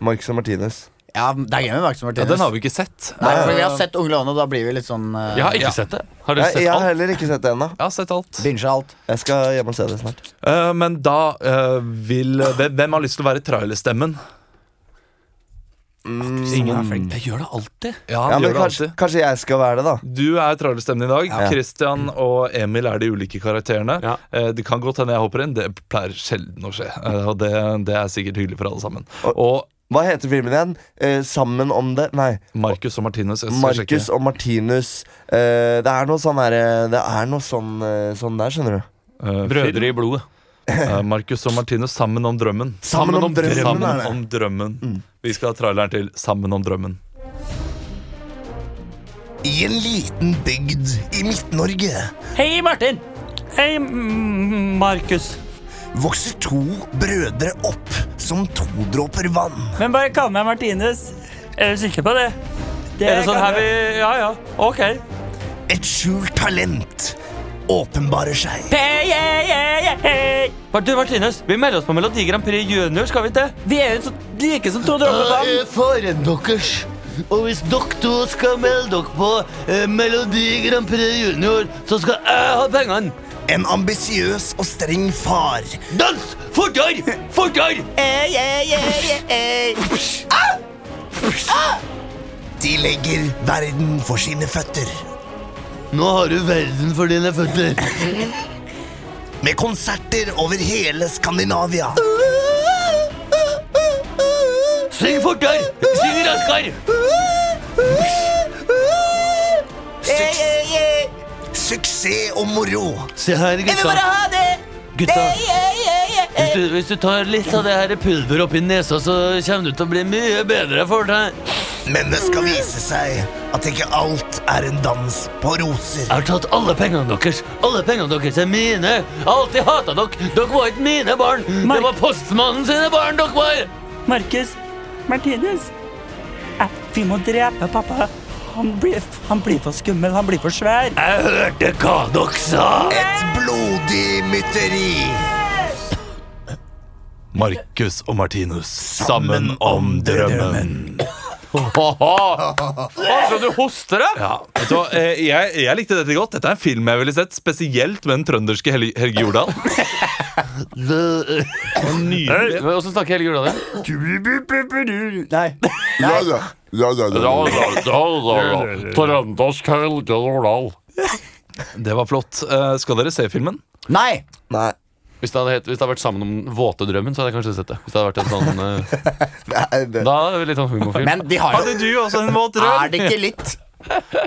Speaker 4: Marcus og Martinus.
Speaker 3: Ja, det er Game of Marcus
Speaker 1: Ja, Den har vi ikke sett.
Speaker 3: Nei, for vi har sett Unge lovende, og da blir vi litt sånn uh,
Speaker 2: Jeg har ikke
Speaker 1: Ja.
Speaker 2: sett det. Har dere sett
Speaker 4: jeg har
Speaker 2: alt?
Speaker 4: heller ikke sett det ennå.
Speaker 1: Jeg har sett alt.
Speaker 3: Binge alt.
Speaker 4: Jeg skal hjem og se det snart.
Speaker 1: Uh, men da uh, vil hvem, har lyst til å være trailerstemmen? Ingen.
Speaker 2: Jeg gjør det alltid.
Speaker 1: Ja,
Speaker 4: Ja, men kanskje,
Speaker 1: alltid.
Speaker 4: kanskje jeg skal være det, da.
Speaker 1: Du er trailerstemmen i dag.
Speaker 4: Ja.
Speaker 1: Christian og Emil er de ulike karakterene.
Speaker 2: Ja.
Speaker 1: Eh, det kan godt hende jeg hopper inn. Det pleier sjelden å skje. Og det, det er sikkert hyggelig for alle sammen.
Speaker 4: Og-
Speaker 1: Og
Speaker 4: Hva heter filmen igjen? Eh, sammen om det Nei.
Speaker 1: Marcus og Martinus. Jeg skal
Speaker 4: Marcus
Speaker 1: sjekke.
Speaker 4: og Martinus. Eh, det er noe sånn der, Det er noe sånn, eh, sånn der, skjønner du.
Speaker 1: Eh,
Speaker 2: Brødre i blodet.
Speaker 1: Eh, Marcus og Martinus sammen om drømmen.
Speaker 4: Sammen om drømmen,
Speaker 1: Sammen om drømmen.
Speaker 4: Mm.
Speaker 1: Vi skal ha traileren til Sammen om drømmen.
Speaker 4: I en liten bygd i Midt-Norge
Speaker 9: Hei, Martin. Hei, Markus.
Speaker 4: Vokser to brødre opp som to dråper vann.
Speaker 9: Men bare kall meg Martinus. Er du sikker på det? det
Speaker 2: Er det sånn her vi. Ja, ja. Ok.
Speaker 4: Et skjult talent åpenbarer seg.
Speaker 9: Hey, hey, hey.
Speaker 2: Du, Martinus, vi melder oss på Melodi Grand Prix Junior, skal vi ikke?
Speaker 9: Vi er jo så like som to dråper vann.
Speaker 4: faren deres. Og hvis dere to skal melde dere på eh, Melodi Grand Prix Junior, så skal jeg ha pengene. En ambisiøs og streng far. Dans! Fortere! Fortere!
Speaker 9: Hey, hey, hey, hey, hey.
Speaker 4: De legger verden for sine føtter. Nå har du verden for dine føtter. Med konserter over hele Skandinavia. Syng fortere! Syng raskere! Suks suksess og moro. Se her, gutta. Gutta. Hvis du, hvis du tar litt av det her pulveret oppi nesa, så kommer du til å bli mye bedre for deg. Men det skal vise seg at ikke alt er en dans på roser. Jeg har tatt alle pengene deres. Alle pengene deres er mine. Jeg har alltid hata dere. Dere var ikke mine barn. Det var postmannen sine barn dere var.
Speaker 9: Markus. Martinus. Eh, vi må drepe pappa. Han blir, han blir for skummel. Han blir for svær.
Speaker 4: Jeg hørte hva dere sa. Et blodig mytteri.
Speaker 1: Markus og Martinus sammen om drømmen.
Speaker 2: Så du hoster, da?
Speaker 1: Ja, vet du? Eh, Jeg, jeg likte dette godt. Dette er en film jeg ville sett, spesielt med den trønderske Hel Helge Jordal.
Speaker 2: Åssen snakker Helge Jordal?
Speaker 3: Nei.
Speaker 4: Ja, ja. Ja, ja,
Speaker 2: Trøndersk Helge Nordahl.
Speaker 1: Det var flott. Eh, Skal dere se filmen?
Speaker 3: Nei!
Speaker 4: Nei.
Speaker 2: Hvis det, hadde, het- hvis det hadde vært sammen om våte drømmen, så hadde jeg kanskje sett det. Hvis det hadde vært en sånn eh, [laughs]
Speaker 4: Nei, det.
Speaker 2: Da er det litt sånn humorfilm.
Speaker 3: Men de har jo
Speaker 1: Hadde du også en våt
Speaker 3: Er det ikke litt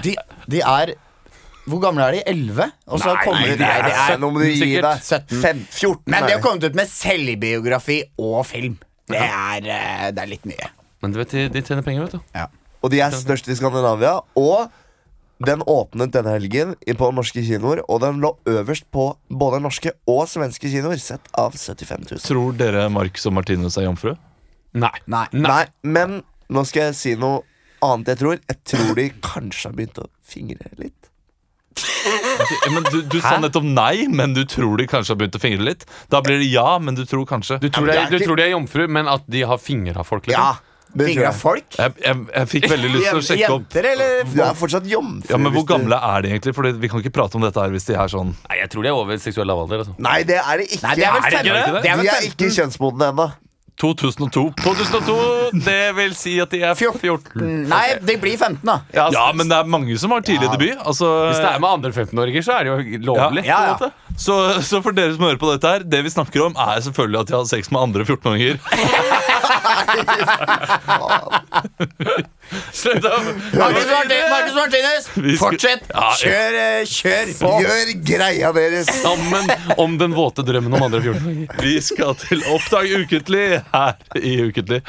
Speaker 3: De, de er Hvor gamle er de? 11? Og så kommer de Nei, de er
Speaker 4: Nå må du gi
Speaker 2: sikkert
Speaker 4: deg.
Speaker 3: 17.
Speaker 4: Fem, 14.
Speaker 3: Men de har kommet ut med selvbiografi og film. Det er, eh, det er litt mye.
Speaker 2: Men du vet, de, de tjener penger, vet du.
Speaker 4: Og de er størst i Skandinavia. Og den åpnet denne helgen på norske kinoer, og den lå øverst på både norske og svenske kinoer, sett av 75 000.
Speaker 1: Tror dere Marcus og Martinus er jomfru?
Speaker 2: Nei.
Speaker 3: Nei.
Speaker 4: Nei, men nå skal jeg si noe annet jeg tror. Jeg tror de kanskje har begynt å fingre litt.
Speaker 1: Men du, du sa nettopp nei, men du tror de kanskje har begynt å fingre litt. Da blir det ja, men du tror kanskje.
Speaker 2: Du tror de er jomfru, men at de har fingra folk? Liksom.
Speaker 4: Ja, jeg.
Speaker 3: folk?
Speaker 1: Jeg, jeg, jeg fikk veldig lyst til å sjekke opp
Speaker 3: Jenter eller
Speaker 4: Du er fortsatt jomfru.
Speaker 1: Ja, men Hvor gamle er de egentlig? Fordi Vi kan ikke prate om dette her hvis de er sånn
Speaker 2: Nei, Jeg tror de er over seksuell lavalder. Altså.
Speaker 4: Nei, det er det ikke.
Speaker 3: Nei, det er vel
Speaker 1: Er det ikke det?
Speaker 3: Det er
Speaker 4: De er ikke kjønnsmodne ennå.
Speaker 1: 2002.
Speaker 2: 2002, det vil si at de er 14.
Speaker 3: Nei, de blir 15, da.
Speaker 2: Ja,
Speaker 1: Ja, men det er mange som har tidlig debut. Altså,
Speaker 2: Hvis det er med andre 15-åringer, så er det jo lovlig.
Speaker 1: Ja,
Speaker 3: ja,
Speaker 1: så, så for dere som hører på dette her, det vi snakker om, er selvfølgelig at de har sex med andre 14-åringer. [laughs]
Speaker 2: Slutt å
Speaker 3: Marcus Martin- Marcus Martinez,
Speaker 1: Vi skal-
Speaker 3: fortsett!
Speaker 1: Ja, ja.
Speaker 3: Kjør, eh, kjør på.
Speaker 4: Gjør greia deres.
Speaker 2: sammen om den våte drømmen om andre 14-åringer.
Speaker 1: Vi skal til Oppdag ukentlig her i Ukentlig.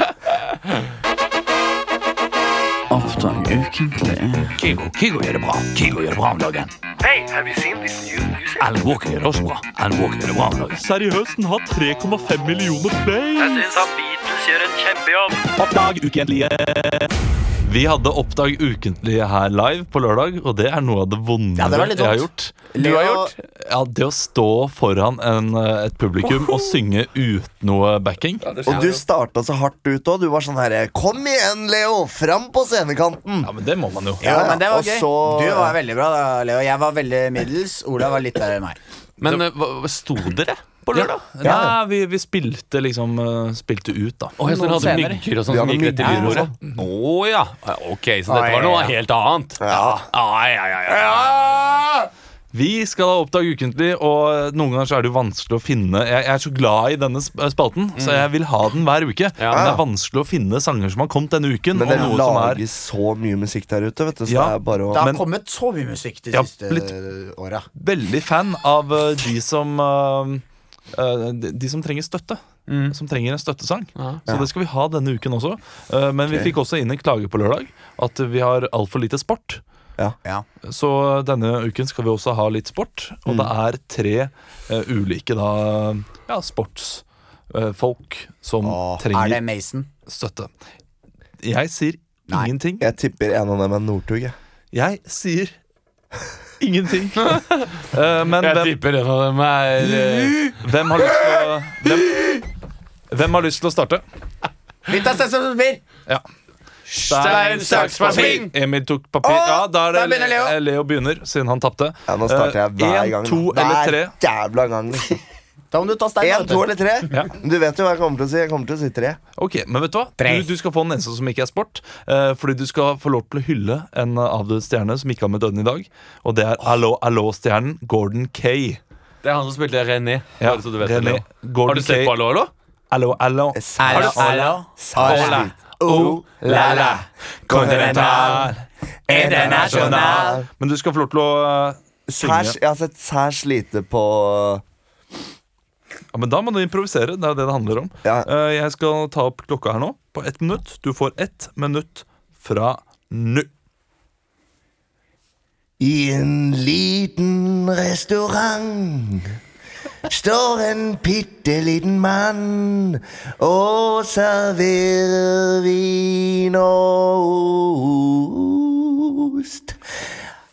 Speaker 9: Oppdag ukentlig.
Speaker 10: Kygo, Kygo gjør det bra. Kygo gjør det bra om dagen. Alan Walker gjør det også bra. Alan Walker gjør det bra om dagen.
Speaker 1: Seriøst, den har 3,5 millioner play.
Speaker 10: syns han Beatles gjør en kjempejobb.
Speaker 1: Oppdag ukentlig. Vi hadde Oppdag ukentlig her live på lørdag, og det er noe av det vondere
Speaker 3: Ja, jeg har gjort.
Speaker 1: jeg har gjort. Ja, Det å stå foran en, eh, et publikum og synge uten noe backing.
Speaker 4: Og du starta så hardt ut òg. Du var sånn herre Kom igjen, Leo! Fram på scenekanten!
Speaker 1: Ja, men det må man jo.
Speaker 3: ja, men det var
Speaker 4: og
Speaker 3: gøy.
Speaker 4: så-
Speaker 3: Du var veldig bra, da, Leo. Jeg var veldig middels. Ola var litt der enn meg.
Speaker 2: Men eh, hva sto dere på
Speaker 1: Ja.
Speaker 2: ja.
Speaker 1: Nei, vi, vi spilte liksom eh, Spilte ut, da.
Speaker 2: Og
Speaker 3: Noen
Speaker 2: hadde mygger og sånn som gikk rett i
Speaker 4: mygger?
Speaker 2: Å ja. Ja, Ok, så dette var noe helt annet.
Speaker 4: Ja.
Speaker 2: Ja, ja, ja, ja.
Speaker 1: Vi skal ha Oppdag ukentlig, og noen ganger så er det jo vanskelig å finne Jeg, jeg er så glad i denne spalten, spalten, så jeg vil ha den hver uke.
Speaker 2: Ja.
Speaker 1: Men det er vanskelig å finne sanger som har kommet denne uken.
Speaker 4: Men
Speaker 1: og
Speaker 4: det
Speaker 1: er
Speaker 4: lages så mye musikk der ute, vet du. Så
Speaker 1: Ja.
Speaker 4: det er bare å
Speaker 3: Det har
Speaker 1: Men-
Speaker 3: kommet så mye musikk de
Speaker 1: Ja,
Speaker 3: siste åra.
Speaker 1: veldig fan av eh, de som eh, eh, de, de som trenger støtte. Som trenger en støttesang.
Speaker 2: Ja.
Speaker 1: Så det skal vi ha denne uken også. Eh, men vi fikk også inn en klage på lørdag at vi har altfor lite sport.
Speaker 3: Ja.
Speaker 1: Så denne uken skal vi også ha litt sport. Og det er tre uh, ulike da ja, sportsfolk som
Speaker 3: Og er
Speaker 1: trenger
Speaker 3: det Mason?
Speaker 1: støtte. Jeg sier
Speaker 3: Nei.
Speaker 1: ingenting.
Speaker 4: Jeg tipper en av dem er Northug. jeg.
Speaker 1: Jeg sier ingenting. Uh, [laughs] men
Speaker 2: Jeg
Speaker 1: hvem,
Speaker 2: tipper en av dem er eh,
Speaker 1: hvem har lyst til å hvem, hvem har lyst til å starte?
Speaker 3: Litt av Steffen Spir!
Speaker 1: Ja.
Speaker 2: Stein, saks, papir.
Speaker 1: Emil tok papir.
Speaker 3: Åh,
Speaker 1: ja, da er det
Speaker 3: da begynner Leo.
Speaker 1: eh, Leo begynner, siden han tapte.
Speaker 4: Ja, nå starter jeg hver
Speaker 1: en,
Speaker 4: gang.
Speaker 1: to eller
Speaker 4: Hver
Speaker 1: tre.
Speaker 4: jævla gang. liksom.
Speaker 3: Da må du ta stein.
Speaker 4: En,
Speaker 3: vet
Speaker 4: to
Speaker 3: du.
Speaker 4: eller tre?
Speaker 1: Ja.
Speaker 4: Du vet jo hva jeg kommer til å si. Jeg kommer til å si tre.
Speaker 1: Ok, men vet du hva?
Speaker 3: Tre.
Speaker 1: Du, du skal få den eneste som ikke er sport. Uh, fordi du skal få lov til å hylle en avdød stjerne som ikke har med døden i dag. Og det er Allo Allo-stjernen Gordon Kay.
Speaker 2: Det er han som spilte René.
Speaker 1: Ja,
Speaker 2: så du vet
Speaker 1: René
Speaker 2: Har du sett på Allo, Allo?
Speaker 1: Allo Allo.
Speaker 3: Allo, allo, oh, la, la. Continental, internasjonal.
Speaker 1: Men du skal få lov til å eh,
Speaker 4: Særs,
Speaker 1: synge.
Speaker 4: jeg har sett særs lite på
Speaker 1: Ja, men da må du improvisere. Det er det det handler om.
Speaker 4: Ja.
Speaker 1: Eh, jeg skal ta opp klokka her nå på ett minutt. Du får ett minutt fra nå.
Speaker 4: I en liten restaurant står en bitte liten mann og serverer vin og ost.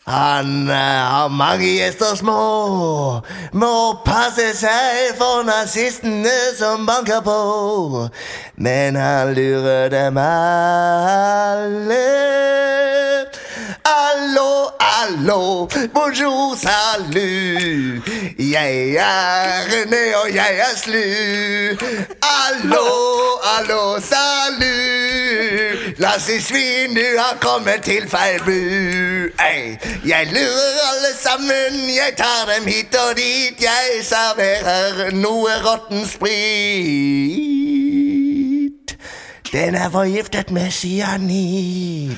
Speaker 4: Han eh, har mange gjester små, må passe seg for nazistene som banker på. Men han lurer dem alle. Allo, allo, bonjour, salut. Jeg er René, og jeg er slu. Allo, allo, salut. Lassi svin, du har kommet til feil bu. Ei, jeg lurer alle sammen, jeg tar dem hit og dit. Jeg serverer noe råtten sprit. Den er forgiftet med cyanid.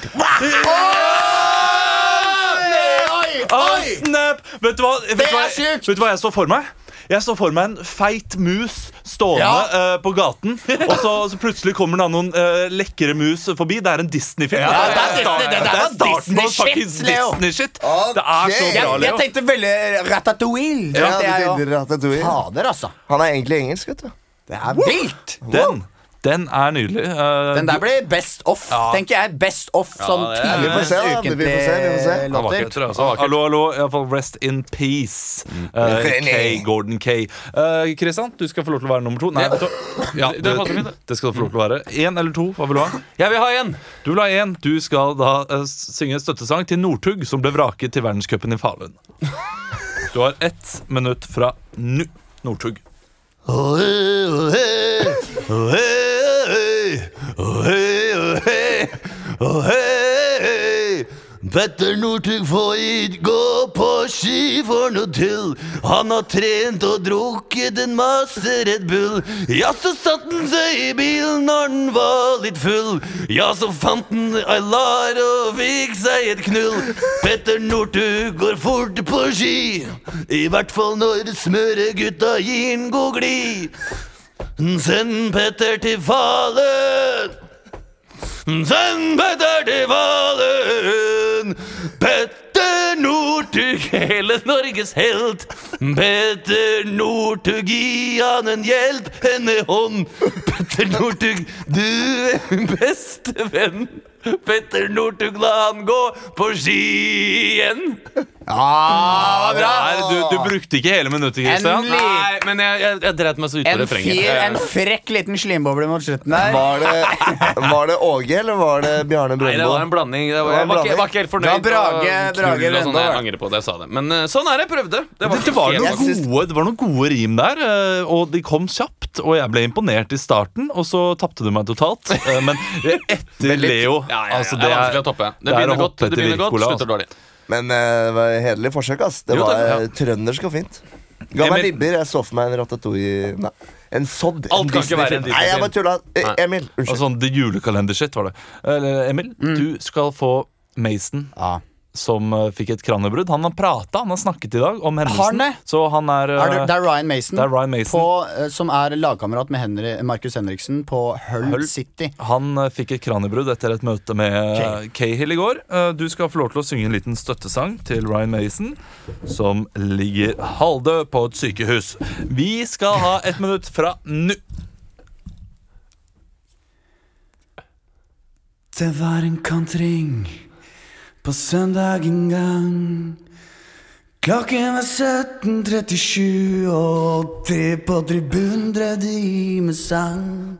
Speaker 1: Ah, snap! Vet du, hva, vet, du hva,
Speaker 3: er sjukt!
Speaker 1: vet du hva jeg så for meg? Jeg så for meg en feit mus stående
Speaker 3: Ja.
Speaker 1: uh, på gaten. Og så, så plutselig kommer det noen uh, lekre mus forbi. Det er en Disney-film.
Speaker 3: Ja, det er
Speaker 1: start-
Speaker 3: Disney, det
Speaker 1: det er starten på fuckings Disney-shit.
Speaker 4: Okay.
Speaker 1: Det er så bra,
Speaker 3: Jeg, jeg tenkte veldig Ratatouille.
Speaker 4: Ja,
Speaker 3: det er
Speaker 4: du
Speaker 3: jo. Fader, altså.
Speaker 4: Han er egentlig engelsk, vet du.
Speaker 3: Det er vilt.
Speaker 1: Den, Den er nydelig. Uh,
Speaker 3: Den der blir best off, tenker jeg. Best off sånn
Speaker 1: tidlig
Speaker 4: Vi får se, da. Vi får se, vi får se.
Speaker 3: ukentlige
Speaker 1: Han
Speaker 3: låter.
Speaker 1: altså. Hallo, hallo. Iallfall Rest in peace. uh, K, Gordon K. Kristian, uh, du skal få lov til å være nummer to. Nei, ja, [laughs]
Speaker 2: det
Speaker 1: det, skal du få lov til å være. Én eller to? Hva vil du ha?
Speaker 2: Jeg vil ha en!
Speaker 1: Du vil ha én. Du skal da eh, synge støttesang til Northug, som ble vraket til verdenscupen i Falun. [laughs] Du har ett minutt fra nå. Northug. Petter Northug får ikke gå på ski for noe tull. Han har trent og drukket en masse Red Bull. Ja, så satt han seg i bilen når han var litt full. Ja, så fant han ei lar og fikk seg et knull. Petter Northug går fort på ski. I hvert fall når smøregutta gir han god glid. Send Petter til Falun. Send Petter til Falun! Petter Northug, hele Norges helt. Petter Northug, gi han en hjelp, henne hånd. Petter Northug, du er min beste venn. Petter Northug, la han gå på ski igjen.
Speaker 3: Ja, bra!
Speaker 1: Du, du brukte ikke hele minuttet, Christian.
Speaker 2: Nei, men jeg, jeg, jeg dreit meg så ut på
Speaker 3: En,
Speaker 2: refrenget.
Speaker 3: en frekk liten slimboble mot slutten der.
Speaker 4: Var det, var det Åge, eller var det Bjarne
Speaker 2: Nei, det var en blanding. Det var,
Speaker 4: var
Speaker 2: jeg
Speaker 4: en
Speaker 2: var ikke, jeg var ikke helt fornøyd.
Speaker 3: Det var Brage- Brage
Speaker 2: og sånn, Jeg angrer på det jeg sa det. Men eh, sånn er det. Jeg prøvde. Det var
Speaker 1: Det var, noen gode, det var noen gode rim der, eh, og de kom kjapt. Og jeg ble imponert i starten, og så tapte du meg totalt. Eh, Men [laughs] etter Leo
Speaker 2: Ja, ja, ja,
Speaker 1: altså,
Speaker 2: det er vanskelig å toppe. Det
Speaker 1: det er
Speaker 2: begynner godt, det begynner godt slutter dårlig.
Speaker 4: Men eh, det var et hederlig forsøk, ass. Det
Speaker 2: Jo,
Speaker 4: var
Speaker 2: takk,
Speaker 4: ja. trøndersk og fint. Ga meg
Speaker 1: Emil-
Speaker 4: vibber. Jeg så for meg en ratatouille Nei, en sodd.
Speaker 2: Alt
Speaker 4: en
Speaker 2: kan ikke være en
Speaker 4: Disney-film. Nei, jeg bare tulla. Eh,
Speaker 2: Nei.
Speaker 4: Emil,
Speaker 1: Og
Speaker 4: unnskyld.
Speaker 1: sånn det julekalendershit var det. Eller, Emil, du skal få Mason,
Speaker 3: Ja.
Speaker 1: Som eh, fikk et kranebrudd. Han har prata, han har snakket i dag om hendelsen.
Speaker 3: Han?
Speaker 1: Så han er, eh,
Speaker 3: Er det, det er Ryan Mason,
Speaker 1: er Ryan Mason.
Speaker 3: På, eh, som er lagkamerat med Henry, Marcus Henriksen på Hull,
Speaker 1: Hull.
Speaker 3: City.
Speaker 1: Han eh, fikk et kranebrudd etter et møte med
Speaker 3: okay.
Speaker 1: Cahill i går. Eh, Du skal få lov til å synge en liten støttesang til Ryan Mason, som ligger halvdød på et sykehus. Vi skal ha ett minutt fra nå.
Speaker 3: Det var en kontring på søndag en gang. Klokken var 17.37, og tre på tribunen drev de med sang.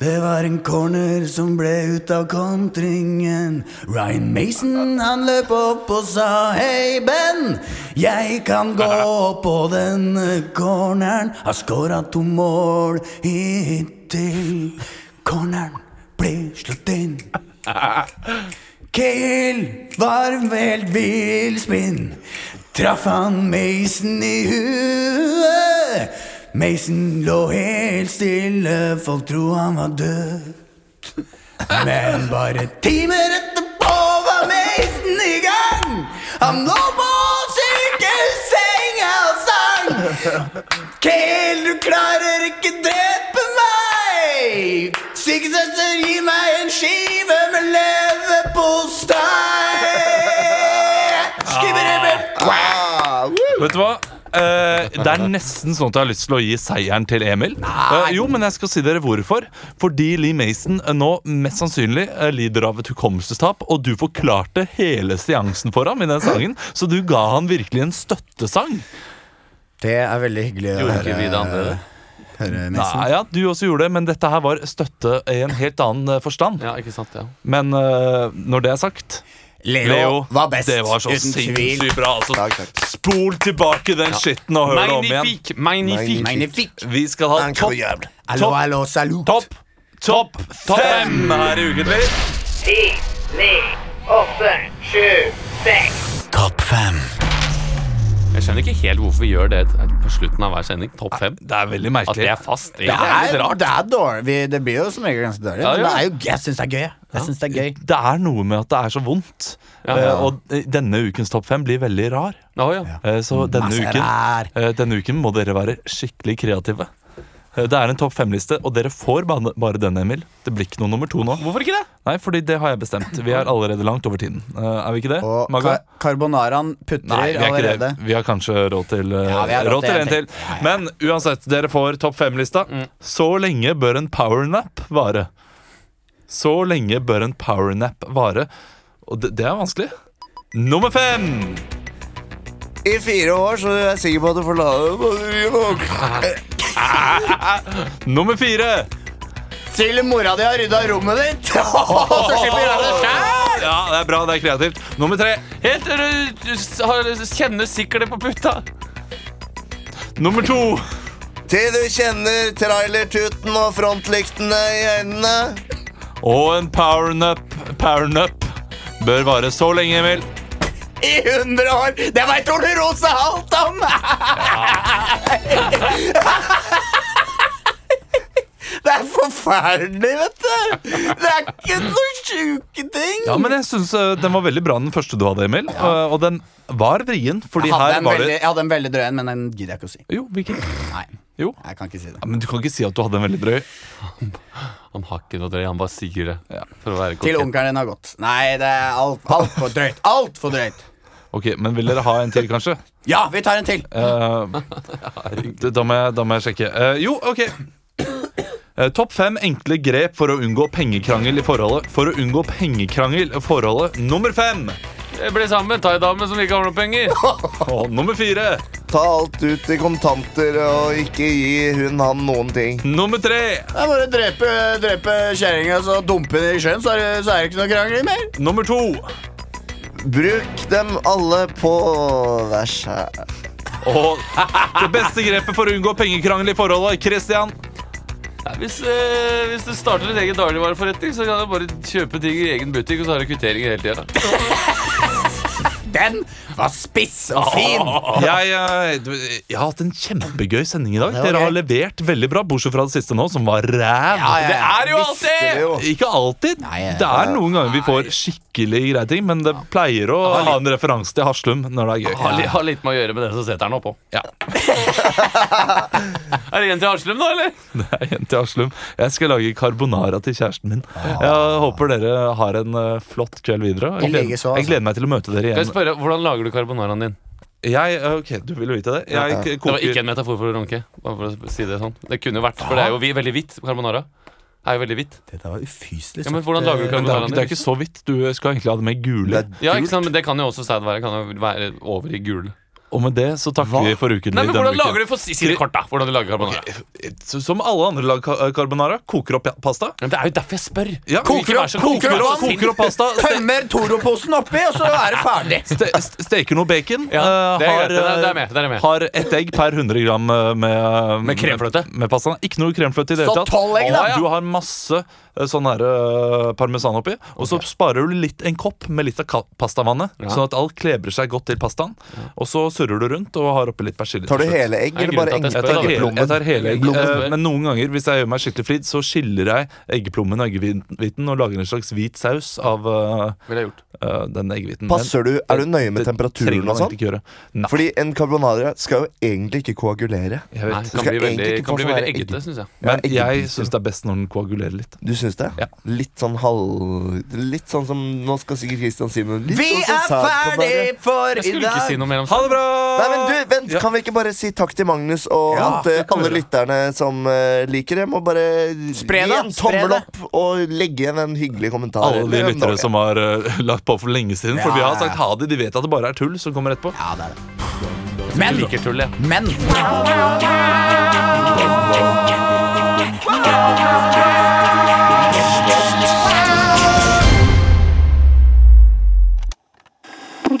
Speaker 3: Det var en corner som ble ut av kontringen. Ryan Mason han løp opp og sa Hei, Ben, jeg kan gå på denne corneren. Har skåra to mål hittil. Corneren ble slått inn. [laughs] Cahill var vel helt vill spinn. Traff han Mason i huet. Mason lå helt stille, folk tro han var død. Men bare timer etterpå var Mason i gang. Han lå på sykehussenga og sang. Kill, du klarer ikke drepe meg. Sykesøster, gi meg en skive med leverpostei.
Speaker 4: Ah, woo!
Speaker 1: Vet du hva? Eh, det er nesten sånn at jeg har lyst til å gi seieren til Emil. Eh, jo, men jeg skal si dere hvorfor. Fordi Lee Mason eh, nå mest sannsynlig eh, lider av et hukommelsestap, og du forklarte hele seansen for ham i den sangen, så du ga han virkelig en støttesang.
Speaker 3: Det er veldig hyggelig å
Speaker 2: Gjorde ikke vi det andre?
Speaker 3: høre
Speaker 1: Nei, ja, du også gjorde det, men dette her var støtte i en helt annen eh, forstand.
Speaker 2: Ja, ikke sant, ja.
Speaker 1: Men uh, når det er sagt
Speaker 3: Leo,
Speaker 1: Leo,
Speaker 3: var best,
Speaker 1: det var så
Speaker 3: uten tvil.
Speaker 1: bra. Altså,
Speaker 4: Takk, takk.
Speaker 1: Spol tilbake den skitten og hør det om igjen.
Speaker 2: Magnifik! Magnifik!
Speaker 1: Vi skal ha topp,
Speaker 3: topp allo, salut.
Speaker 1: topp, topp fem her i Ukentlig.
Speaker 11: Ti, ni, åtte, sju, seks.
Speaker 3: Topp fem.
Speaker 2: Jeg skjønner ikke helt hvorfor vi gjør det på slutten av hver sending. Topp fem.
Speaker 1: Det er veldig
Speaker 2: At det er fast. Det
Speaker 3: Det
Speaker 2: er litt
Speaker 3: er,
Speaker 2: rart.
Speaker 3: det er dårlig. Vi, det blir jo som regel ganske dårlig.
Speaker 2: Ja,
Speaker 3: Men det er jo, jeg syns det er gøy. jeg. Synes det er gøy.
Speaker 1: Det er noe med at det er så vondt.
Speaker 2: Ja, ja.
Speaker 1: Eh, Og eh, denne ukens topp fem blir veldig rar.
Speaker 2: Oh, ja.
Speaker 1: Så denne uken, denne uken må dere være skikkelig kreative. Det er en topp fem-liste, og dere får bare, bare den, Emil. Det blir ikke noe nummer to nå.
Speaker 2: Hvorfor ikke det?
Speaker 1: Nei, fordi det har jeg bestemt. Vi er allerede langt over tiden. Eh, er vi ikke det?
Speaker 3: Og
Speaker 1: Maga?
Speaker 3: carbonaraen putrer
Speaker 1: Nei, vi er ikke
Speaker 3: allerede.
Speaker 1: det. Vi har kanskje råd til, eh,
Speaker 3: Ja, vi har
Speaker 1: råd til en til. Men uansett, dere får topp fem-lista. Så lenge bør en powernap vare? Så lenge bør en powernap vare? Og det, det er vanskelig. Nummer fem!
Speaker 4: I fire år så er jeg sikker på at du får lade batteriet nok. [laughs]
Speaker 1: Nummer fire!
Speaker 3: Til mora di har rydda rommet ditt! [laughs] så slipper vi å gjøre det sjæl!
Speaker 1: Ja, det er bra, det er kreativt. Nummer tre.
Speaker 2: Helt til du s- har- kjenner sikkerhet på putta.
Speaker 1: Nummer to.
Speaker 4: Til du kjenner trailertuten og frontlyktene i øynene.
Speaker 1: Og en powernap, powernap bør vare så lenge, Emil.
Speaker 3: I 100 år! Det veit Ole Rose alt om! Det er forferdelig, vet du! Det er ikke noen sjuke ting!
Speaker 1: Ja, men jeg synes uh, den var veldig bra, den første du hadde, Emil. Eh, og den var vrien, fordi
Speaker 3: jeg, hadde
Speaker 1: her
Speaker 3: en
Speaker 1: var
Speaker 3: veldig,
Speaker 1: det
Speaker 3: jeg hadde en veldig drøy en, men den gidder jeg ikke å si.
Speaker 1: Jo, hvilken?
Speaker 3: Nei,
Speaker 1: Jo.
Speaker 3: jeg kan ikke si det.
Speaker 1: Ja, men du kan ikke si at du hadde en veldig drøy.
Speaker 2: Han har ikke noe drøy, han bare sier det. For å være
Speaker 3: Til onkelen din har gått. Nei, det er altfor alt for drøyt. Altfor drøyt.
Speaker 1: Ok, Men vil dere ha en til, kanskje?
Speaker 3: Ja, vi tar en til.
Speaker 1: Eh, da, må jeg, da må jeg sjekke. Eh, jo, ok. Eh, Topp fem enkle grep for å unngå pengekrangel i forholdet. For å unngå pengekrangel i forholdet. Nummer fem.
Speaker 2: Jeg blir sammen med en thaidame som ikke har noe penger. [laughs]
Speaker 1: Og nummer fire.
Speaker 4: Ta alt ut i kontanter og ikke gi hun han noen ting.
Speaker 1: Nummer tre.
Speaker 3: Det er bare å drepe, drepe kjerringa og dumpe henne i sjøen, så er, det, så er det ikke noe krangling mer.
Speaker 1: Nummer to.
Speaker 4: Bruk dem alle på deg seg.
Speaker 1: Og [laughs] det beste grepet for å unngå pengekrangel i forholdet. Christian.
Speaker 2: Nei, hvis, eh, hvis du starter en egen dagligvareforretning, så kan du bare kjøpe ting i egen butikk, og så har du kvitteringer hele tida. [laughs]
Speaker 3: Den var spiss og fin. [laughs]
Speaker 1: Jeg, jeg, jeg har hatt en kjempegøy sending i dag. Dere har levert veldig bra, bortsett fra det siste nå, som var ræv.
Speaker 2: Det er jo
Speaker 4: alltid! det jo.
Speaker 1: Ikke alltid.
Speaker 3: Nei, ja,
Speaker 1: det er noen ganger vi får skikkelig greie ting, men det pleier å ha en referanse til Haslum når det er
Speaker 2: Har,
Speaker 1: gøy.
Speaker 2: har litt med å gjøre med det som setter den oppå.
Speaker 1: Ja. [laughs]
Speaker 2: Er det en til Haslum, da, eller? [laughs]
Speaker 1: Det er en til Haslum. Jeg skal lage carbonara til kjæresten min. Jeg håper dere har en eh, flott kveld videre. Jeg gleder,
Speaker 3: altså.
Speaker 1: jeg gleder meg til å møte dere igjen.
Speaker 2: Spørre, Hvordan lager du carbonaraen din?
Speaker 1: Jeg, eh, ok, Du vil vite det? Jeg
Speaker 2: Det var ikke en metafor for å runke. Bare for å si Det sånn Det kunne jo vært, for det er jo vi- veldig hvitt. Carbonara er jo veldig hvitt.
Speaker 3: Dette var ufyselig
Speaker 2: Ja, men hvordan lager du
Speaker 1: Men det er,
Speaker 2: carbonaraen
Speaker 1: det er
Speaker 2: din?
Speaker 1: ikke så vidt. Du skal egentlig ha det med gule.
Speaker 4: Det er
Speaker 2: Ja, ikke sant, men Det kan jo også sæd være. Kan jo være over i gul.
Speaker 1: Og med det så takker vi for uken.
Speaker 2: Nei, men Hvordan lager du for Si si det kort, da. Hvordan du lager carbonara.
Speaker 1: okay. Som alle andre lager carbonara. Koker opp pasta.
Speaker 2: Men Det er jo derfor jeg spør.
Speaker 1: Ja,
Speaker 2: Koker
Speaker 1: koker
Speaker 2: opp- koker opp
Speaker 1: koker opp pasta.
Speaker 3: Tømmer Toro-posen oppi, og så er det ferdig. [laughs]
Speaker 1: ste st- steker noe bacon.
Speaker 2: Ja,
Speaker 1: eh,
Speaker 2: det er
Speaker 1: har,
Speaker 2: greit. Det det
Speaker 1: eh,
Speaker 2: med, det er med.
Speaker 1: Har ett egg per 100 gram eh, med
Speaker 2: Med kremfløte?
Speaker 1: Med, med pasta. Ikke noe kremfløte i det hele tatt.
Speaker 3: tolv egg, da.
Speaker 1: Du har masse eh, sånn her uh, parmesan oppi. Og så sparer du litt en kopp med litt av pastavannet,
Speaker 2: Ja.
Speaker 1: sånn at alt klebrer seg godt til pastaen. Og så surrer du rundt og har oppi litt persille.
Speaker 4: Tar du hele egg,
Speaker 2: er
Speaker 4: eller bare
Speaker 2: eggeplommen?
Speaker 1: Jeg tar, hele, egg. Eh. Men noen ganger hvis jeg gjør meg skikkelig flid, så skiller jeg eggeplommen og eggehviten og lager en slags hvit saus av
Speaker 2: uh,
Speaker 1: eh, den eggehviten.
Speaker 4: Passer du, Er du nøye med
Speaker 1: det
Speaker 4: temperaturen og sånn?
Speaker 1: Nei,
Speaker 4: Fordi en carbonara skal jo egentlig ikke koagulere.
Speaker 1: jeg
Speaker 2: Nei,
Speaker 1: vet.
Speaker 2: det kan
Speaker 4: skal
Speaker 2: bli veldig,
Speaker 4: ikke
Speaker 2: kan bli veldig eggete, syns jeg.
Speaker 1: Men jeg syns det er best når den koagulerer litt.
Speaker 4: Du syns det?
Speaker 1: Ja.
Speaker 4: Litt sånn halv Litt sånn som Nå skal sikkert Kristian si noe. Litt
Speaker 3: Vi
Speaker 4: sånn som
Speaker 3: er ferdig for i
Speaker 2: ikke si
Speaker 1: Ha det bra!
Speaker 4: Nei, men du, vent,
Speaker 1: Ja.
Speaker 4: Kan vi ikke bare si takk til Magnus og
Speaker 3: Ja,
Speaker 4: at eh, alle
Speaker 1: gjøre.
Speaker 4: lytterne som uh, liker dem, og bare
Speaker 3: Spre
Speaker 4: gi en tommel opp og legge igjen en hyggelig kommentar.
Speaker 1: Alle de lyttere som har uh, lagt på for lenge siden. For vi har sagt ha det. De vet at det bare er tull som kommer etterpå.
Speaker 3: Ja, det er det. Men,
Speaker 2: liker tull, jeg.
Speaker 3: men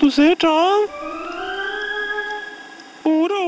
Speaker 10: Buceta. Tá Oder?